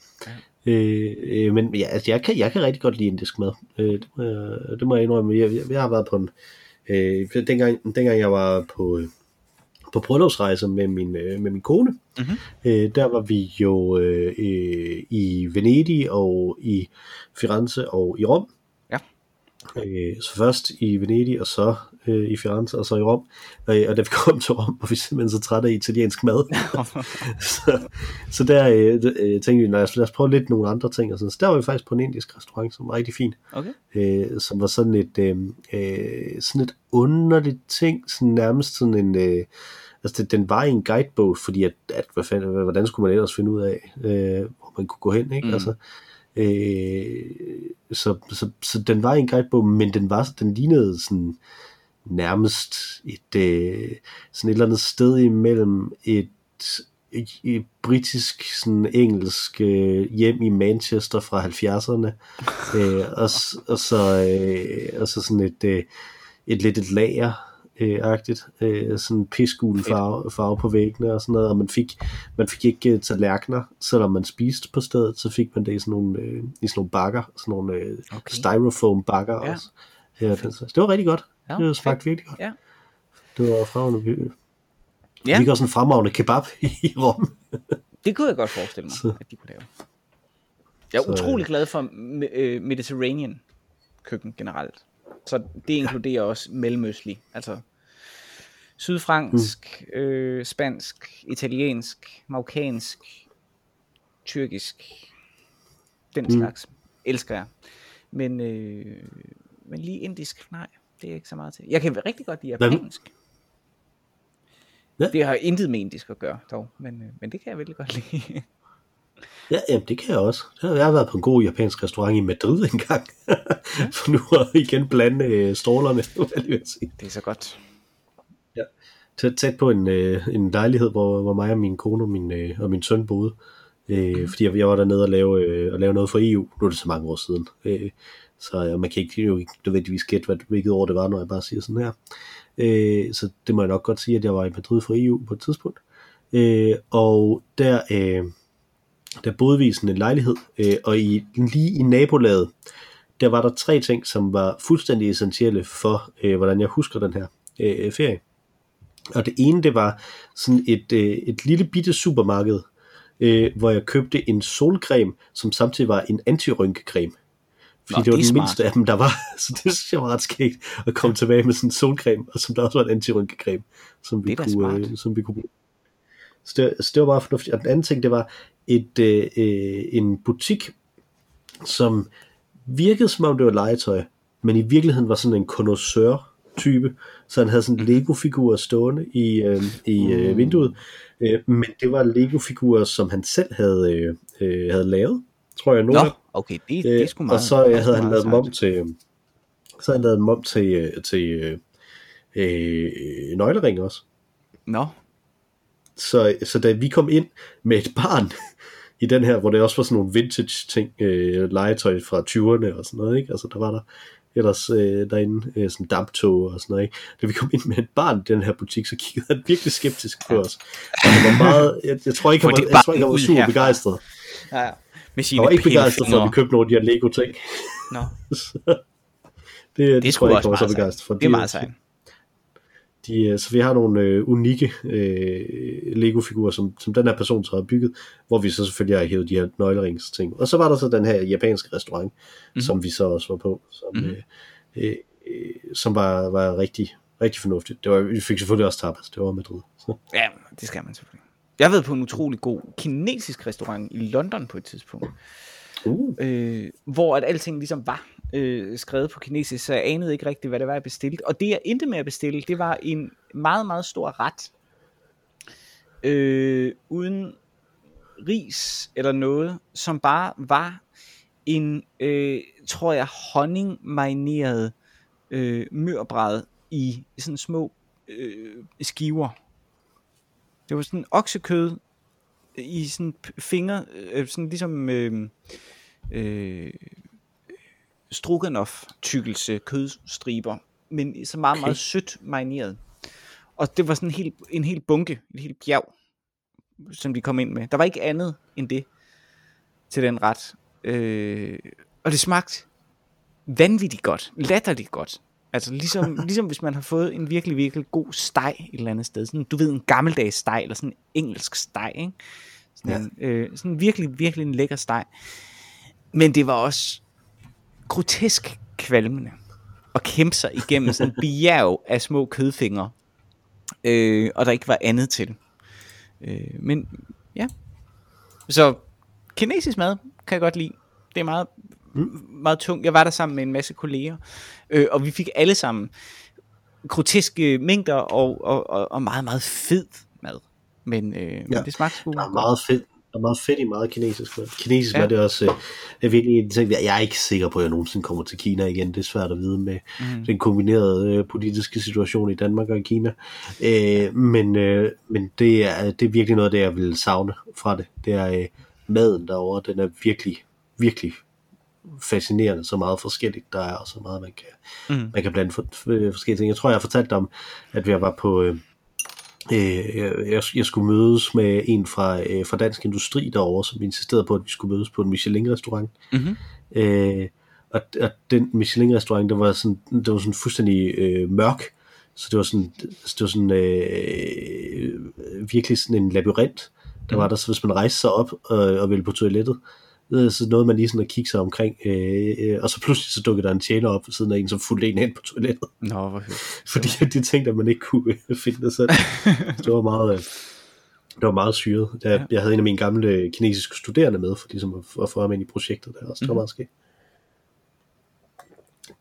Øh, øh, men ja, altså, jeg, kan, jeg kan rigtig godt lide indisk mad. Øh, det, må jeg, det må jeg indrømme. Jeg, jeg, jeg har været på en... Øh, dengang, dengang jeg var på, øh, på bryllupsrejse med min, øh, med min kone, Mhm. øh, der var vi jo øh, øh, i Venedig og i Firenze og i Rom. Øh, så først i Venedig, og så øh, i Firenze, og så i Rom. Øh, og da vi kom til Rom, var vi simpelthen så trætte af italiensk mad. så, så der øh, øh, tænkte vi, lad os, lad os prøve lidt nogle andre ting. Og sådan. Så der var vi faktisk på en indisk restaurant, som var rigtig fin. Okay. Øh, som var sådan et, øh, øh, sådan et underligt ting, sådan nærmest sådan en... Øh, altså det, den var i en guidebog, fordi at, at hvad fanden, hvordan skulle man ellers finde ud af, øh, hvor man kunne gå hen, ikke? Mm. Altså, øh, så, så, så den var en guidebog, men den var den lignede sådan nærmest et øh, sådan et eller andet sted imellem et, et, et britisk sådan engelsk øh, hjem i Manchester fra 70'erne øh, og, og så øh, og så sådan et øh, et lidt et lager øh, agtigt, øh, sådan pisgul farve, farve på væggene og sådan noget, og man fik, man fik ikke øh, tallerkener, selvom man spiste på stedet, så fik man det i sådan nogle, øh, i sådan nogle bakker, sådan nogle øh, Okay. styrofoam bakker Ja. også. Ja, det, så det var rigtig godt. Ja, Ja, det fedt. smagte virkelig godt. Ja. Det var fremragende. Vi, Ja. ja. vi fik også en fremragende kebab i Rom. Det kunne jeg godt forestille mig, Så- at de kunne lave. Jeg er Så, utrolig glad for øh, Mediterranean køkken generelt. Så det inkluderer også mellemøstlig. Altså sydfransk, mm. øh, spansk, italiensk, marokkansk, tyrkisk. Den mm. slags. Elsker jeg. Men, øh, men lige indisk, nej. Det er jeg ikke så meget til. Jeg kan rigtig godt lide Hvad- japansk. Ja. Det har intet med indisk at gøre, dog. Men, øh, men det kan jeg virkelig godt lide. Ja, jamen, det kan jeg også. Jeg har været på en god japansk restaurant i Madrid engang. For nu at igen blande øh, strålerne, hvad jeg sige. det er så godt tæt, tæt på en, øh, en lejlighed, hvor, hvor mig og min kone og min, øh, og min søn boede. Øh, mm. Fordi jeg, jeg var dernede og lave, øh, og lave noget for EU. Nu er det så mange år siden. Øh, så øh, man kan ikke jo ikke nødvendigvis gætte, hvad, hvilket år det var, når jeg bare siger sådan her. Øh, så det må jeg nok godt sige, at jeg var i Madrid for EU på et tidspunkt. Øh, og der, øh, der boede vi i sådan en lejlighed, øh, og i, lige i nabolaget, der var der tre ting, som var fuldstændig essentielle for, øh, hvordan jeg husker den her øh, ferie. Og det ene, det var sådan et, øh, et lille bitte supermarked, øh, hvor jeg købte en solcreme, som samtidig var en antirynkecreme. Fordi Nå, det var det den smart. mindste af dem, der var. Så det synes jeg var ret skægt at komme tilbage med sådan en solcreme, og som der også var en antirynkecreme, som vi, kunne, smart. øh, som vi kunne bruge. Så det, så det var meget fornuftigt. Og den anden ting, det var et, øh, øh, en butik, som virkede som om det var legetøj, men i virkeligheden var sådan en connoisseur type, så han havde sådan Lego-figurer stående i, øh, i øh, vinduet, øh, men det var Lego-figurer, som han selv havde, øh, øh, havde lavet, tror jeg. Nogle Nå, okay, det, det er sgu Øh, meget. og så øh, sgu havde han lavet dem om til, så havde han lavet dem om til, øh, til øh, øh, nøglering også. Nå, Så, så da vi kom ind med et barn i den her, hvor det også var sådan nogle vintage ting, øh, legetøj fra 20'erne og sådan noget, ikke? Altså der var der ellers øh, derinde øh, sådan damptog og sådan noget, ikke? Da vi kom ind med et barn i den her butik, så kiggede han virkelig skeptisk på os. Og han var meget, jeg, jeg tror ikke, han var, det jeg tror ikke, han var super begejstret. Ja, med Jeg sine var ikke begejstret for, at vi købte nogle af de her Lego-ting. Nå, det, det er tror jeg ikke, jeg var så begejstret for. Det er meget sejt. De, øh, så vi har nogle øh, unikke øh, Lego-figurer, som, som den her person så har bygget, hvor vi så selvfølgelig har hævet de her nøglerings ting. Og så var der så den her japanske restaurant, mm-hmm. som vi så også var på, som, mm-hmm. øh, øh, som var, var rigtig, rigtig fornuftigt. Det var, vi fik selvfølgelig også tapas, det var Madrid. Så. Ja, det skal man selvfølgelig. Jeg har været på en utrolig god kinesisk restaurant i London på et tidspunkt, Uh, øh, hvor at alting ligesom var øh, skrevet på kinesisk, så jeg anede ikke rigtigt, hvad det var, jeg bestilte. Og det, jeg endte med at bestille, det var en meget, meget stor ret, øh, uden ris eller noget, som bare var en, øh, tror jeg, honningmarineret øh, mørbræd i sådan små øh, skiver. Det var sådan oksekød i sådan finger, fingre, øh, sådan ligesom øh, øh, stroganoff tykkelse kødstriber, men så meget, Okay. meget sødt marineret. Og det var sådan en hel, en hel bunke, et helt bjerg, som de kom ind med. Der var ikke andet end det til den ret. Øh, og det smagte vanvittigt godt, latterligt godt. Altså ligesom, ligesom hvis man har fået en virkelig, virkelig god steg et eller andet sted. Sådan, du ved, en gammeldags steg, eller sådan en engelsk steg, ikke? Sådan, ja. en, øh, sådan virkelig, virkelig en lækker steg. Men det var også grotesk kvalmende at kæmpe sig igennem sådan en bjerg af små kødfingre, øh, og der ikke var andet til. Øh, men ja, så kinesisk mad kan jeg godt lide. Det er meget, mm. meget tungt. Jeg var der sammen med en masse kolleger, øh, og vi fik alle sammen groteske mængder og, og, og, og meget, meget fed mad. Men, øh, ja. men det smagte sgu der er meget fedt. Der er meget fedt i meget kinesisk mad. Kinesisk Ja. mad, det er også øh, er virkelig en ting, jeg jeg er ikke sikker på, at jeg nogensinde kommer til Kina igen. Det er svært at vide med mm. den kombinerede øh, politiske situation i Danmark og i Kina. Øh, men øh, men det, er, det er virkelig noget, af det jeg vil savne fra det. Det er øh, maden derovre, den er virkelig, virkelig fascinerende, så meget forskelligt der er, og så meget man kan, Mm. man kan blande for, for, forskellige ting. Jeg tror, jeg har fortalt dig om, at jeg var på... Øh, øh, jeg, jeg skulle mødes med en fra, øh, fra Dansk Industri derovre, som insisterede på, at vi skulle mødes på en Michelin-restaurant. Mm-hmm. Øh, og, og den Michelin-restaurant, der var sådan, det var sådan fuldstændig øh, mørk, så det var sådan, det var sådan øh, virkelig sådan en labyrint, der var der, så hvis man rejste sig op og, og ville på toilettet, øh, så nåede man lige sådan at kigge sig omkring, øh, øh, og så pludselig så dukkede der en tjener op ved siden af en, som fulgte en ind på toilettet, Nå, hvor hyggeligt. fordi de tænkte, at man ikke kunne øh, finde det selv. Det var meget, øh, det var meget syret. Jeg, Ja. jeg havde en af mine gamle kinesiske studerende med, for ligesom at, at få ham ind i projektet der også. Det var Mhm. meget skægt.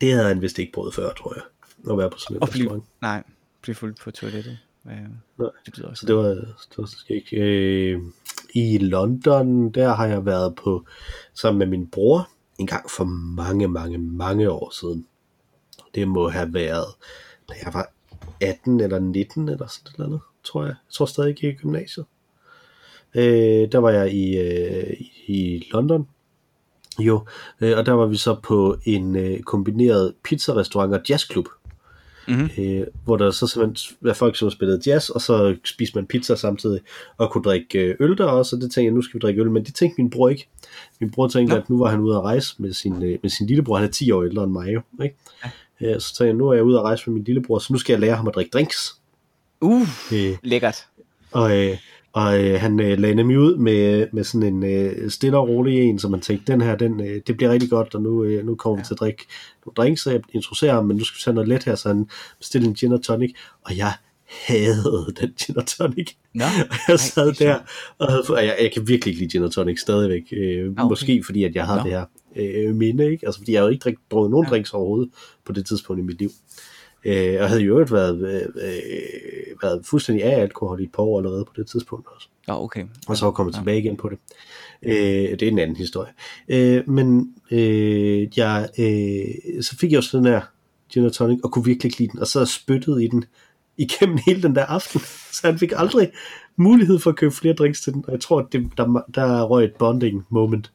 Det havde han vist ikke prøvet før, tror jeg. At være på sådan Og blive, nej, blive fuldt på toilettet. Øh, Nej. det lyder også Så det var, det var skægt. Øh, I London, der har jeg været på sammen med min bror en gang for mange, mange, mange år siden. Det må have været, da jeg var 18 eller 19 eller sådan noget, andet, tror jeg. Jeg tror stadig ikke i gymnasiet. Øh, der var jeg i, øh, i London. Jo, øh, og der var vi så på en øh, kombineret pizzarestaurant og jazzklub Mhm. øh, hvor der så simpelthen var folk, som spillede jazz, og så spiste man pizza samtidig, og kunne drikke øh, øl der også, og det tænkte jeg, nu skal vi drikke øl, men det tænkte min bror ikke. Min bror tænkte, Nå. at nu var han ude at rejse med sin, øh, med sin lillebror, han er 10 år ældre end mig jo, ikke? Ja. så tænkte jeg, nu er jeg ude at rejse med min lillebror, så nu skal jeg lære ham at drikke drinks. Uh, Øh, lækkert. og øh, og øh, han øh, lagde nemlig ud med, med sådan en øh, stille og rolig en, så man tænkte, den her, den, øh, det bliver rigtig godt, og nu, øh, nu kommer vi til at drikke nogle drinks, så jeg introducerer ham, men nu skal vi tage noget let her, så han bestilte en gin og tonic, og jeg havde den gin og tonic. Nå, Og jeg sad er der, og, havde, og jeg, jeg kan virkelig ikke lide gin og tonic stadigvæk. Øh, Ah, okay. Måske fordi, at jeg har Nå. det her øh, minde, ikke? Altså fordi jeg havde ikke drik, drukket nogen Ja. ja. drinks overhovedet på det tidspunkt i mit liv. Øh, og havde jo øvrigt været, øh, øh, været fuldstændig af alkohol i et par år allerede på det tidspunkt også. Nå, okay. Og så var kommet tilbage igen på det. Øh, det er en anden historie. Øh, men øh, jeg, øh, så fik jeg også den her gin og tonic, og kunne virkelig lide den, og så spyttede i den igennem hele den der aften. Så han fik aldrig mulighed for at købe flere drinks til den, og jeg tror, at det, der, der røg et bonding moment.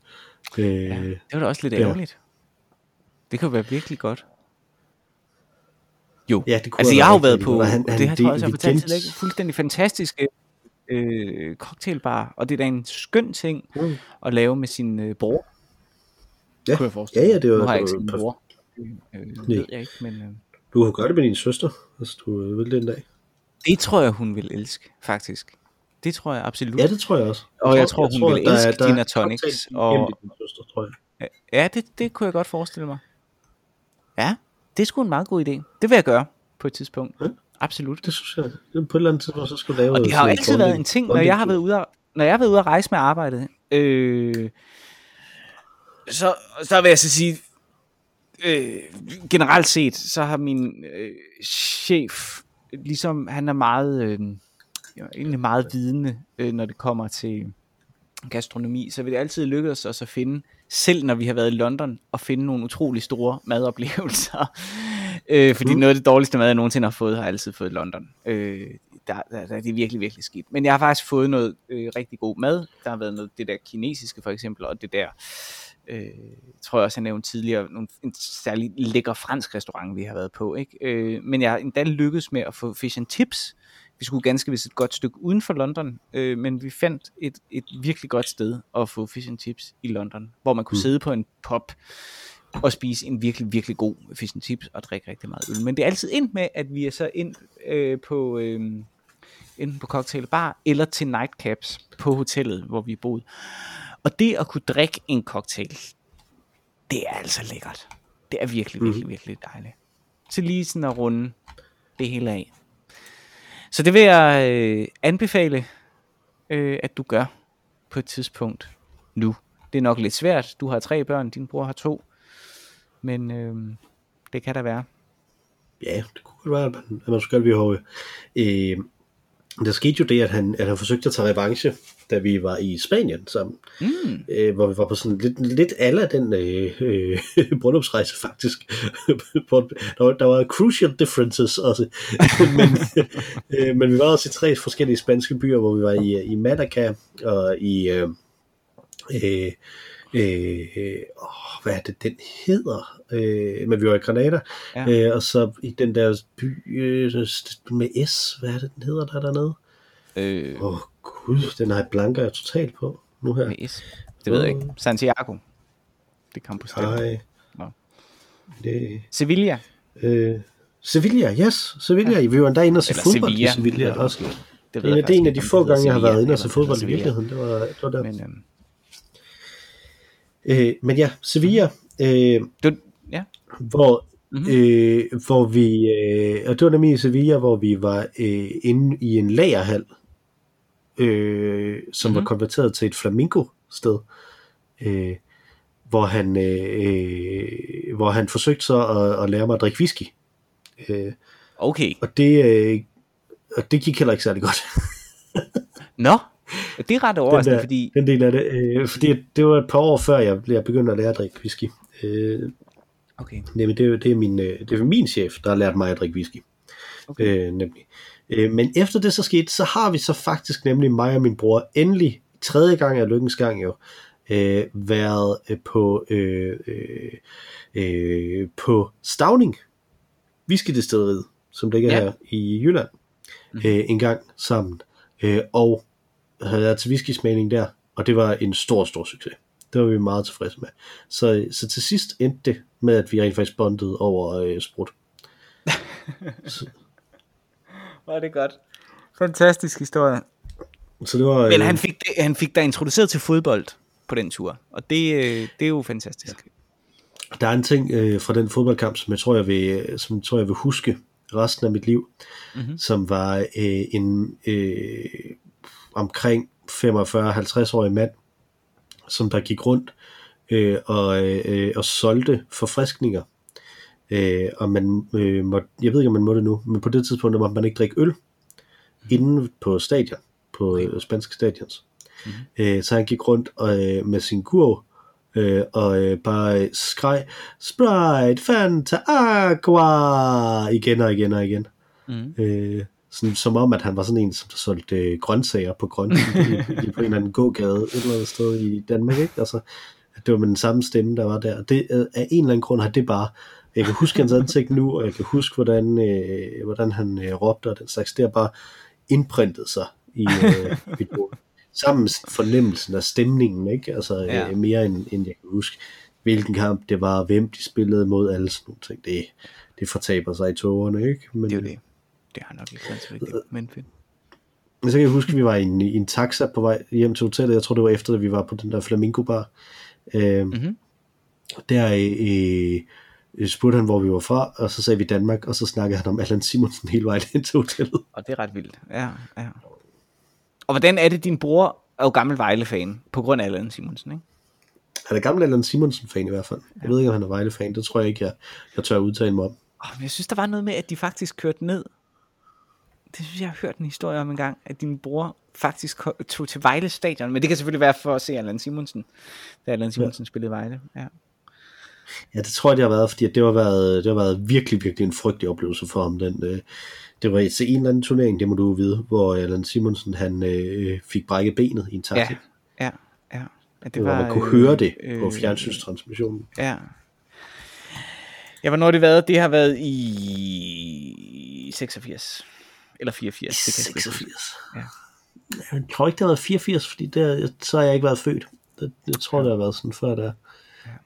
Øh, Ja, det var da også lidt ja. ærgerligt. Det kan jo være virkelig godt. Jo, Ja, det kunne altså jeg har jo været på, han- det han- har det- tror jeg også, jeg til dig, fuldstændig fantastisk. øh, cocktailbar, og det er da en skøn ting Mm. at lave med sin øh, bror. Ja. kunne jeg forestille Ja, ja, det var- Nu har jeg ikke sin bror. Øh, ved jeg ikke, men øh, Du kan gøre det med din søster, hvis du øh, vil det en dag. det tror jeg, hun vil elske, faktisk. Det tror jeg absolut. Ja, det tror jeg også. Og jeg tror, hun vil der er- elske der er gin og tonics, og- din søster, tror jeg. Ja, det, det kunne jeg godt forestille mig. Ja, det er sgu en meget god idé. Det vil jeg gøre på et tidspunkt. Ja. Absolut. Det synes jeg, det på et eller andet tidspunkt, så skulle lave Og det har jo altid været en ting, når jeg har været ude at, når jeg har været ude at rejse med arbejdet. Øh, så, så vil jeg så sige, øh, generelt set, så har min øh, chef, ligesom han er meget, øh, egentlig meget vidende, øh, når det kommer til gastronomi, så vil det altid lykkes os at finde, selv når vi har været i London, at finde nogle utrolig store madoplevelser. øh, fordi mm. Noget af det dårligste mad, jeg nogensinde har fået, har jeg altid fået i London. Øh, der, der, der, det er virkelig, virkelig skidt. Men jeg har faktisk fået noget øh, rigtig god mad. Der har været noget, det der kinesiske for eksempel, og det der, øh, tror jeg også, jeg nævnte tidligere, nogle, en særlig lækker fransk restaurant, vi har været på. Ikke? Øh, men jeg har endda lykkedes med at få fish and chips. Vi skulle ganske vist et godt stykke uden for London, øh, men vi fandt et, et virkelig godt sted at få fish and chips i London, hvor man kunne Mm. mm. sidde på en pop og spise en virkelig, virkelig god fish and chips og drikke rigtig meget øl. Men det er altid ind med, at vi er så ind øh, på, øh, enten på cocktailbar eller til nightcaps på hotellet, hvor vi boede. Og det at kunne drikke en cocktail, det er altså lækkert. Det er virkelig, Mhm. virkelig, virkelig dejligt. Så lige sådan at runde det hele af. Så det vil jeg øh, anbefale, øh, at du gør på et tidspunkt nu. Det er nok lidt svært. Du har tre børn, din bror har to. Men øh, det kan der være. Ja, det kunne godt være, at man, at man skulle gøre have... Øh, der skete jo det, at han, at han forsøgte at tage revanche, da vi var i Spanien sammen. Mm. øh, hvor vi var på sådan lidt, lidt alle den øh, øh, bryllupsrejse faktisk. Der, var, der var crucial differences også. men, øh, men vi var også i tre forskellige spanske byer, hvor vi var i, i Malaga og i... Øh, øh, øh, åh, hvad er det, den hedder? Øh, men vi var i Granada, Ja. øh, og så i den der by øh, med S, hvad er det, den hedder der dernede? Øh, oh, gud, den har jeg blanker totalt på nu her. med S. Det ved jeg ikke. Santiago. Det kan på stedet. Nej. Nå. Det, Sevilla. øh, Sevilla, yes, Sevilla. Ja. Vi var endda inde og se fodbold Sevilla. i Sevilla Det også. Det ved er, jeg det er en af de få gange, jeg har været inde og se fodbold i virkeligheden. Det var, det var der. Men, øhm, øh, men ja, Sevilla, øh, du, ja. hvor, Mhm. øh, hvor vi, øh, og det var nemlig i Sevilla, hvor vi var øh, inde i en lagerhal, øh, som mm-hmm. var Mhm. konverteret til et flamingo-sted, øh, hvor han, øh, hvor han forsøgte så at, at lære mig at drikke whisky. Øh, Okay. og det, øh, og det gik heller ikke særlig godt. Nå, det er ret overraskende, der- fordi... den del af det. Øh, fordi det var et par år før, jeg, jeg begyndte at lære at drikke whisky. Øh, Okay. nemlig det, det, er min, øh, det er min chef, der har lært mig at drikke whisky. Okay. Øh, nemlig. Øh, men efter det så skete, så har vi så faktisk nemlig mig og min bror endelig, tredje gang af lykkens gang jo, øh, været øh, på, øh, øh, øh, på Stavning, whiskydestilleriet, som ligger Ja. her i Jylland, Mhm. øh, en gang sammen. Øh, og havde været til whiskysmagning der, og det var en stor, stor succes. Det var vi meget tilfredse med. Så, så til sidst endte det med, at vi rent faktisk bondede over øh, sprut. så, Er det godt. Fantastisk historie. så det var... Men øh, han fik, det, han fik dig introduceret til fodbold på den tur, og det, øh, det er jo fantastisk. Der er en ting øh, fra den fodboldkamp, som jeg tror, jeg vil, øh, som jeg tror, jeg vil huske resten af mit liv, Mhm. som var øh, en øh, omkring 45-50-årig mand, som der gik rundt øh, og, øh, og solgte forfriskninger. Øh, og man øh, må, jeg ved ikke, om man må det nu, men på det tidspunkt måtte man ikke drikke øl inde på stadion, på Okay. okay. spanske stadions. Mm-hmm. Øh, så han gik rundt og, øh, med sin kurv øh, og øh, bare øh, skreg Sprite, Fanta, Aqua igen og igen og igen. Mm. Øh, sådan, som om, at han var sådan en, som der solgte øh, grøntsager på grøn i, i, på en eller anden gågade et eller andet sted i Danmark, ikke? Altså, det var med den samme stemme, der var der. Det, øh, af en eller anden grund har det bare, jeg kan huske hans ansigt nu, og jeg kan huske, hvordan, øh, hvordan han øh, råbte og den slags, det har bare indprintet sig i øh, videoen. Sammen fornemmelsen af stemningen, ikke? Altså Ja. øh, mere end, end jeg kan huske, hvilken kamp det var, hvem de spillede mod, alle sådan nogle ting. Det, det fortaber sig i togerne, ikke? Men, Det er jo det. Det har nok ikke været så vigtigt, men fedt. Men så kan jeg huske, at vi var i en, i en taxa på vej hjem til hotellet. Jeg tror, det var efter, at vi var på den der Flamingo Bar. Øh, Mhm. Der øh, øh, spurgte han, hvor vi var fra, og så sagde vi Danmark, og så snakkede han om Allan Simonsen hele vejen ind til hotellet. Og det er ret vildt. Ja, ja. Og hvordan er det, din bror er jo gammel Vejle-fan, på grund af Allan Simonsen, ikke? Han er gammel Allan Simonsen-fan i hvert fald. Jeg ved ikke, om han er Vejle-fan. Det tror jeg ikke, jeg, jeg tør udtale mig om. Oh, men jeg synes, der var noget med, at de faktisk kørte ned. Det synes jeg, har hørt en historie om en gang, at din bror faktisk tog til Vejle stadion. Men det kan selvfølgelig være for at se Allan Simonsen, da Allan Simonsen ja. spillede Vejle. Ja. Ja, det tror jeg, det har været, fordi det har været, det har været virkelig, virkelig en frygtelig oplevelse for ham. Den, øh, det var til en eller anden turnering, det må du vide, hvor Allan Simonsen han, øh, fik brækket benet i en taxi. Ja, ja, ja. ja det hvor man kunne høre det på fjernsynstransmissionen. Ja. Ja, hvornår har det været? Det har været i 86. Eller 84. Det kan jeg sgu ikke huske. 86. Ja. Jeg tror ikke, det har været 84, fordi der, så har jeg ikke været født. Det, jeg tror, det har været sådan før der.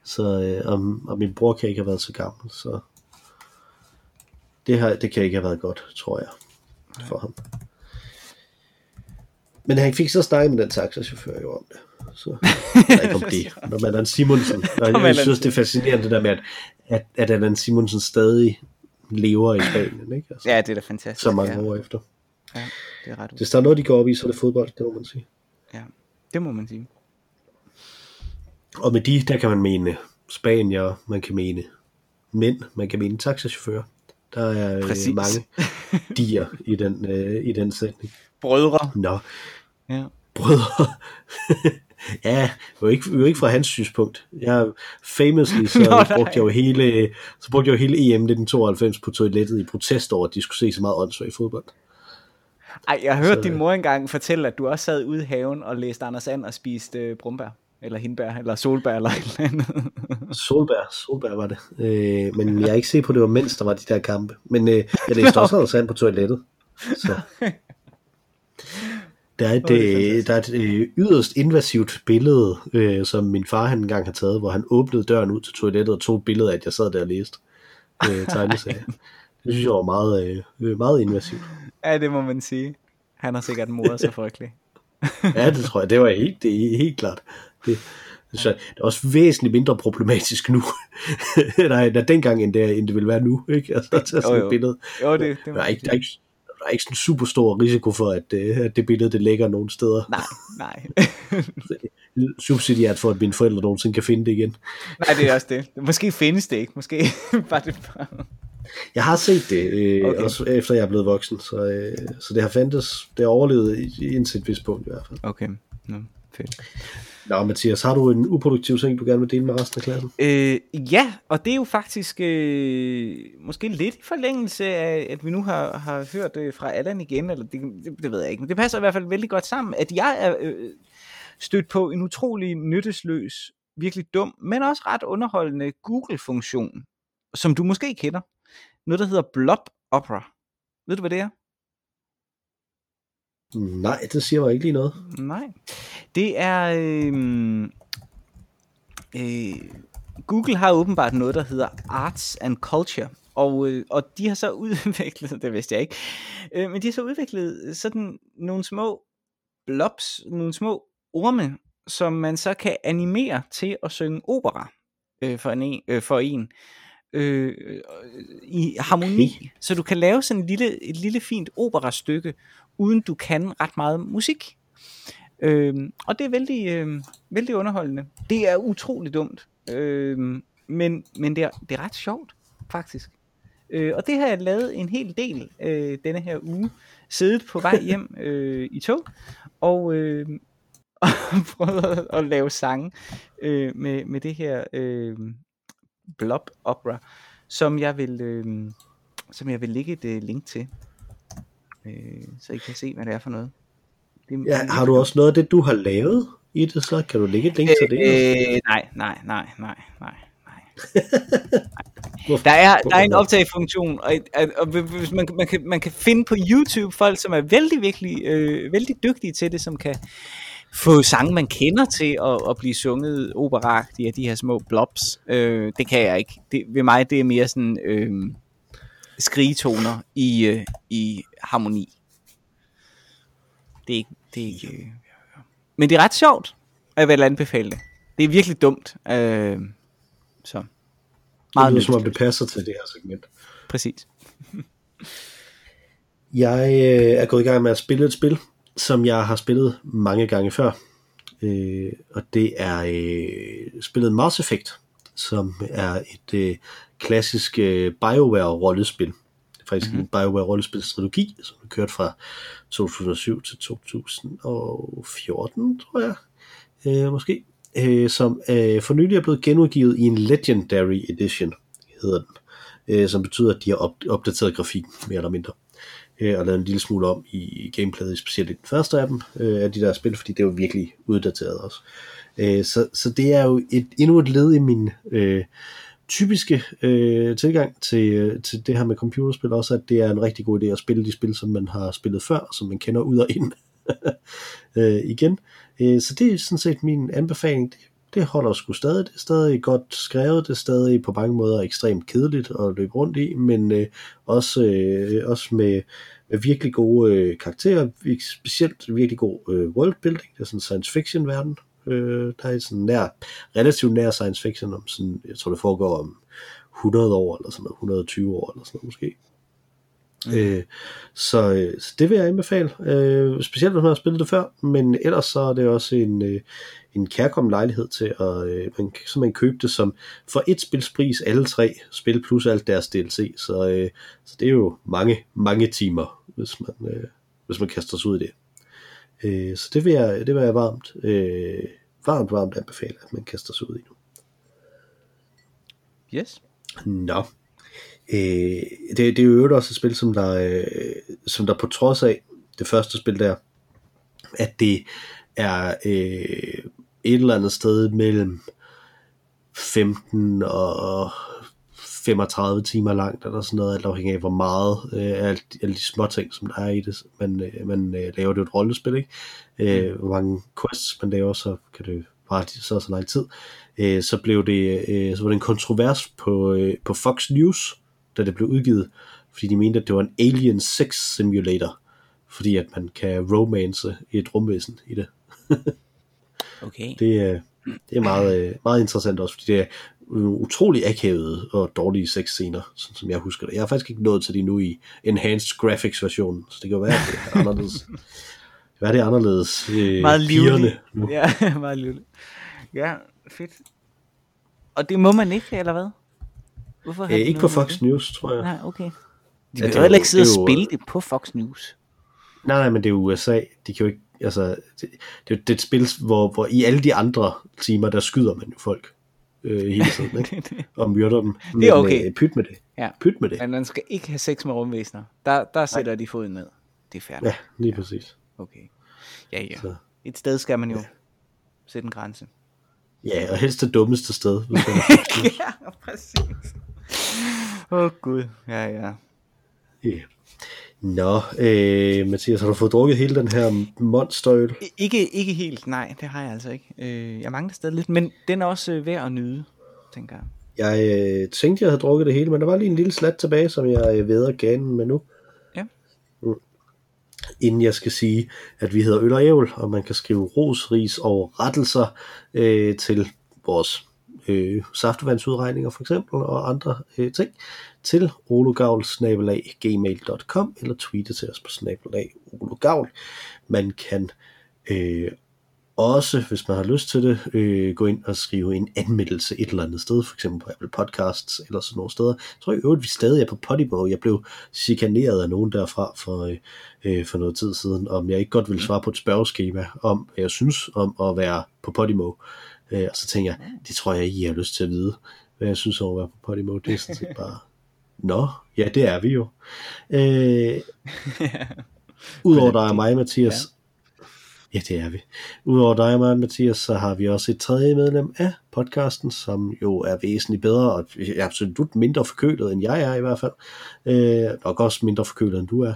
Så, øh, og, og min bror kan ikke have været så gammel, så det, har, det kan ikke have været godt, tror jeg, for ham. Men han fik så snakket med den taxachauffør jo om det. Så ikke om det. Når man er en Simonsen. Og jeg synes, det er fascinerende det der med, at, at, at Allan Simonsen stadig lever i Spanien, ikke? Altså, Ja, det er da fantastisk. så mange ja. år efter. Ja, det er ret Hvis der er noget, de går op i, så er det fodbold, det må man sige. Ja, det må man sige. Og med de, der kan man mene spanier, man kan mene mænd, man kan mene taxachauffører. Der er Præcis. øh, mange dier i den, øh, i den sætning. Brødre. Nå, Ja. brødre. ja, jo ikke, jo ikke fra hans synspunkt. Jeg famously, så Nå, brugte jeg jo hele, så brugte jeg jo hele EM 1992 på toilettet i protest over, at de skulle se så meget åndssvagt fodbold. Ej, jeg har hørt Så- din mor engang fortælle, at du også sad ude i haven og læste Anders And og spiste øh, brumbær. Eller hindbær, eller solbær, eller et eller andet. Solbær, Solbær var det. Øh, men jeg er ikke sikker på, at det var mens der var de der kampe. Men øh, jeg læste også noget sand på toilettet. Så. Der er et, øh, der er et øh, yderst invasivt billede, øh, som min far han engang har taget, hvor han åbnede døren ud til toilettet og tog et billede af, at jeg sad der og læste øh, tegneserier. Det synes jeg var meget, øh, meget invasivt. ja, det må man sige. Han har sikkert modet sig frygtelig. Ja, det tror jeg. Det var helt, det er helt klart. Det, så det er også væsentligt mindre problematisk nu, nej, der dengang, end det, end det vil være nu. Ikke? Altså, at tage sådan Jo, jo. et billede. Jo, det, det Der er, ikke, der, er ikke, der er ikke sådan super stor risiko for, at, øh, at det billede det ligger nogen steder. Nej, nej. Subsidiært for, at mine forældre nogensinde kan finde det igen. nej, det er også det. Måske findes det ikke. Måske var det bare... Jeg har set det, øh, Okay. også efter jeg er blevet voksen, så, øh, så det har fandtes, det har overlevet indtil et vist punkt i hvert fald. Okay, Nå, fedt. Nå, Mathias, har du en uproduktiv ting, du gerne vil dele med resten af klassen? Øh, ja, og det er jo faktisk øh, måske lidt i forlængelse af, at vi nu har, har hørt øh, fra Allan igen, eller det, det, det ved jeg ikke, men det passer i hvert fald vældig godt sammen, at jeg er øh, stødt på en utrolig nyttesløs, virkelig dum, men også ret underholdende Google-funktion, som du måske kender. Noget, der hedder Blob Opera. Ved du, hvad det er? Nej, det siger mig ikke lige noget. Nej. Det er... Øh, øh, Google har åbenbart noget, der hedder Arts and Culture. Og, øh, og de har så udviklet, det vidste jeg ikke, øh, men de har så udviklet sådan nogle små blobs, nogle små orme, som man så kan animere til at synge opera øh, for en, øh, for en øh, øh, i harmoni. Okay. Så du kan lave sådan et lille, et lille fint operastykke, uden du kan ret meget musik. Øhm, og det er vældig, øh, vældig underholdende. Det er utrolig dumt, øhm, men, men det, er, det er ret sjovt, faktisk. Øh, og det har jeg lavet en hel del øh, denne her uge. Siddet på vej hjem øh, i tog, og, øh, og prøvet at, at lave sange øh, med, med det her øh, blob opera, som jeg vil, øh, som jeg vil lægge et øh, link til. Øh, så I kan se, hvad det er for noget. Det, Ja, har du også noget af det, du har lavet i det, så kan du lægge et link til det? Øh, nej, nej, nej, nej, nej, nej. Der er, der er en optagefunktion, og, og, og hvis man, man, kan, man kan finde på YouTube folk, som er vældig, virkelig, øh, vældig dygtige til det, som kan få sange, man kender til at, at blive sunget operagtigt af de her små blobs. Øh, det kan jeg ikke. Det, ved mig, det er mere sådan øh, skrigetoner i, øh, i harmoni. Det er ikke... Det er ikke øh, men det er ret sjovt, og jeg vil anbefale det. Det er virkelig dumt. Øh, så meget det er som om det passer til det her segment. Præcis. jeg øh, er gået i gang med at spille et spil, som jeg har spillet mange gange før. Øh, og det er øh, spillet Mass Effect, som er et øh, klassisk øh, BioWare-rollespil. Det er faktisk mm-hmm. en BioWare-rollespilstrategi, som er kørt fra 2007 til 2014, tror jeg. Øh, måske øh, som øh, for nylig er blevet genudgivet i en Legendary Edition, hedder den, øh, som betyder, at de har op- opdateret grafikken, mere eller mindre, øh, og lavet en lille smule om i gameplayet, specielt i den første af dem, øh, af de der spil, fordi det var virkelig uddateret også. Øh, så, så det er jo et, endnu et led i min øh, typiske øh, tilgang til, øh, til det her med computerspil, også at det er en rigtig god idé at spille de spil, som man har spillet før, som man kender ud og ind øh, igen. Øh, så det er sådan set min anbefaling. Det, det holder sgu stadig. Det er stadig godt skrevet. Det er stadig på mange måder ekstremt kedeligt at løbe rundt i, men øh, også, øh, også med, med virkelig gode øh, karakterer. Specielt virkelig god øh, worldbuilding. Det er sådan en science fiction verden. Øh, der er sådan nær, relativt nær science fiction om sådan, jeg tror det foregår om 100 år eller sådan noget, 120 år eller sådan noget måske. Mm. Øh, så, øh, så det vil jeg anbefale, øh, specielt hvis man har spillet det før, men ellers så er det også en, øh, en kærkommen lejlighed til at øh, man, så man købe det som for et spilspris alle tre spil plus alt deres DLC, så, øh, så det er jo mange, mange timer, hvis man, øh, hvis man kaster sig ud i det. Øh, så det vil jeg, det vil jeg varmt, øh, varmt, varmt anbefale, at man kaster sig ud i nu. Yes. Nå, Øh, det, det er jo øvrigt også et spil, som der, øh, som der på trods af det første spil der, at det er øh, et eller andet sted mellem 15 og 35 timer langt, eller sådan noget, alt afhængig af hvor meget øh, alle, alle de små ting, som der er i det. Man, øh, man øh, laver det et rollespil, ikke? Øh, mm. hvor mange quests man laver, så kan det bare så så lang tid. Øh, så blev det, øh, så var det en kontrovers på, øh, på Fox News, da det blev udgivet, fordi de mente, at det var en Alien Sex Simulator, fordi at man kan romance et rumvæsen i det. okay. Det, det er meget, øh, meget interessant også, fordi det er utrolig akavet og dårlige sexscener, sådan som jeg husker det. Jeg har faktisk ikke nået til det nu i Enhanced Graphics versionen, så det kan være, at det er anderledes. Hvad er det anderledes? Øh, meget livligt. Nu. Ja, meget livligt. Ja, fedt. Og det må man ikke, eller hvad? Hvorfor Æ, ikke på Fox det? News, tror jeg. Nej, okay. De vil ja, jo heller ikke sidde og spille det på Fox News. Nej, nej, men det er USA. De kan jo ikke, altså, det, det, det er et spil, hvor, hvor i alle de andre timer, der skyder man jo folk øh, hele tiden, ikke? og myrder dem. Men, det er okay. Øh, pyt med det. Ja. Pyt med det. Men man skal ikke have sex med rumvæsener. Der, der sætter nej. de foden ned. Det er færdigt. Ja, lige præcis. Okay. Ja, ja. Så. Et sted skal man jo ja. sætte en grænse. Ja, og helst det dummeste sted. Hvis man ja, præcis. Åh oh, gud, ja ja. Yeah. Nå, øh, Mathias, har du fået drukket hele den her monsterøl? Ikke, ikke helt, nej, det har jeg altså ikke. Øh, jeg mangler stadig lidt, men den er også øh, værd at nyde, tænker jeg. Jeg øh, tænkte, jeg havde drukket det hele, men der var lige en lille slat tilbage, som jeg øh, ved at ganen med nu. Ja. Mm. Inden jeg skal sige, at vi hedder Øl og Ævl, og man kan skrive ros, ris og rettelser øh, til vores øh, saftevandsudregninger for eksempel, og andre øh, ting, til ologavl.gmail.com eller tweete til os på snabelag ologavl. Man kan øh, også, hvis man har lyst til det, øh, gå ind og skrive en anmeldelse et eller andet sted, for eksempel på Apple Podcasts eller sådan nogle steder. Jeg tror i øvrigt, vi stadig er på Podimo. Jeg blev chikaneret af nogen derfra for, øh, øh, for noget tid siden, om jeg ikke godt ville svare på et spørgeskema om, hvad jeg synes om at være på Podimo. Øh, og så tænker jeg, det tror jeg ikke, I har lyst til at vide, hvad jeg synes om at være på Podimo. Det er sådan set bare, nå, ja, det er vi jo. Øh, Udover der er mig, Mathias, Ja, det er vi. Udover dig og mig, Mathias, så har vi også et tredje medlem af podcasten, som jo er væsentligt bedre, og absolut mindre forkølet, end jeg er i hvert fald. Øh, nok også mindre forkølet, end du er.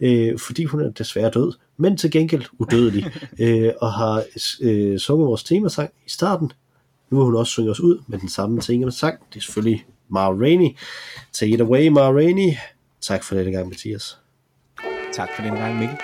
Øh, fordi hun er desværre død, men til gengæld udødelig, øh, og har øh, sunget vores temasang i starten. Nu har hun også sunget os ud med den samme temasang. Det er selvfølgelig Mar Rainey. Take it away, Mar Rainey. Tak for denne gang, Mathias. Tak for den gang, Mikkel.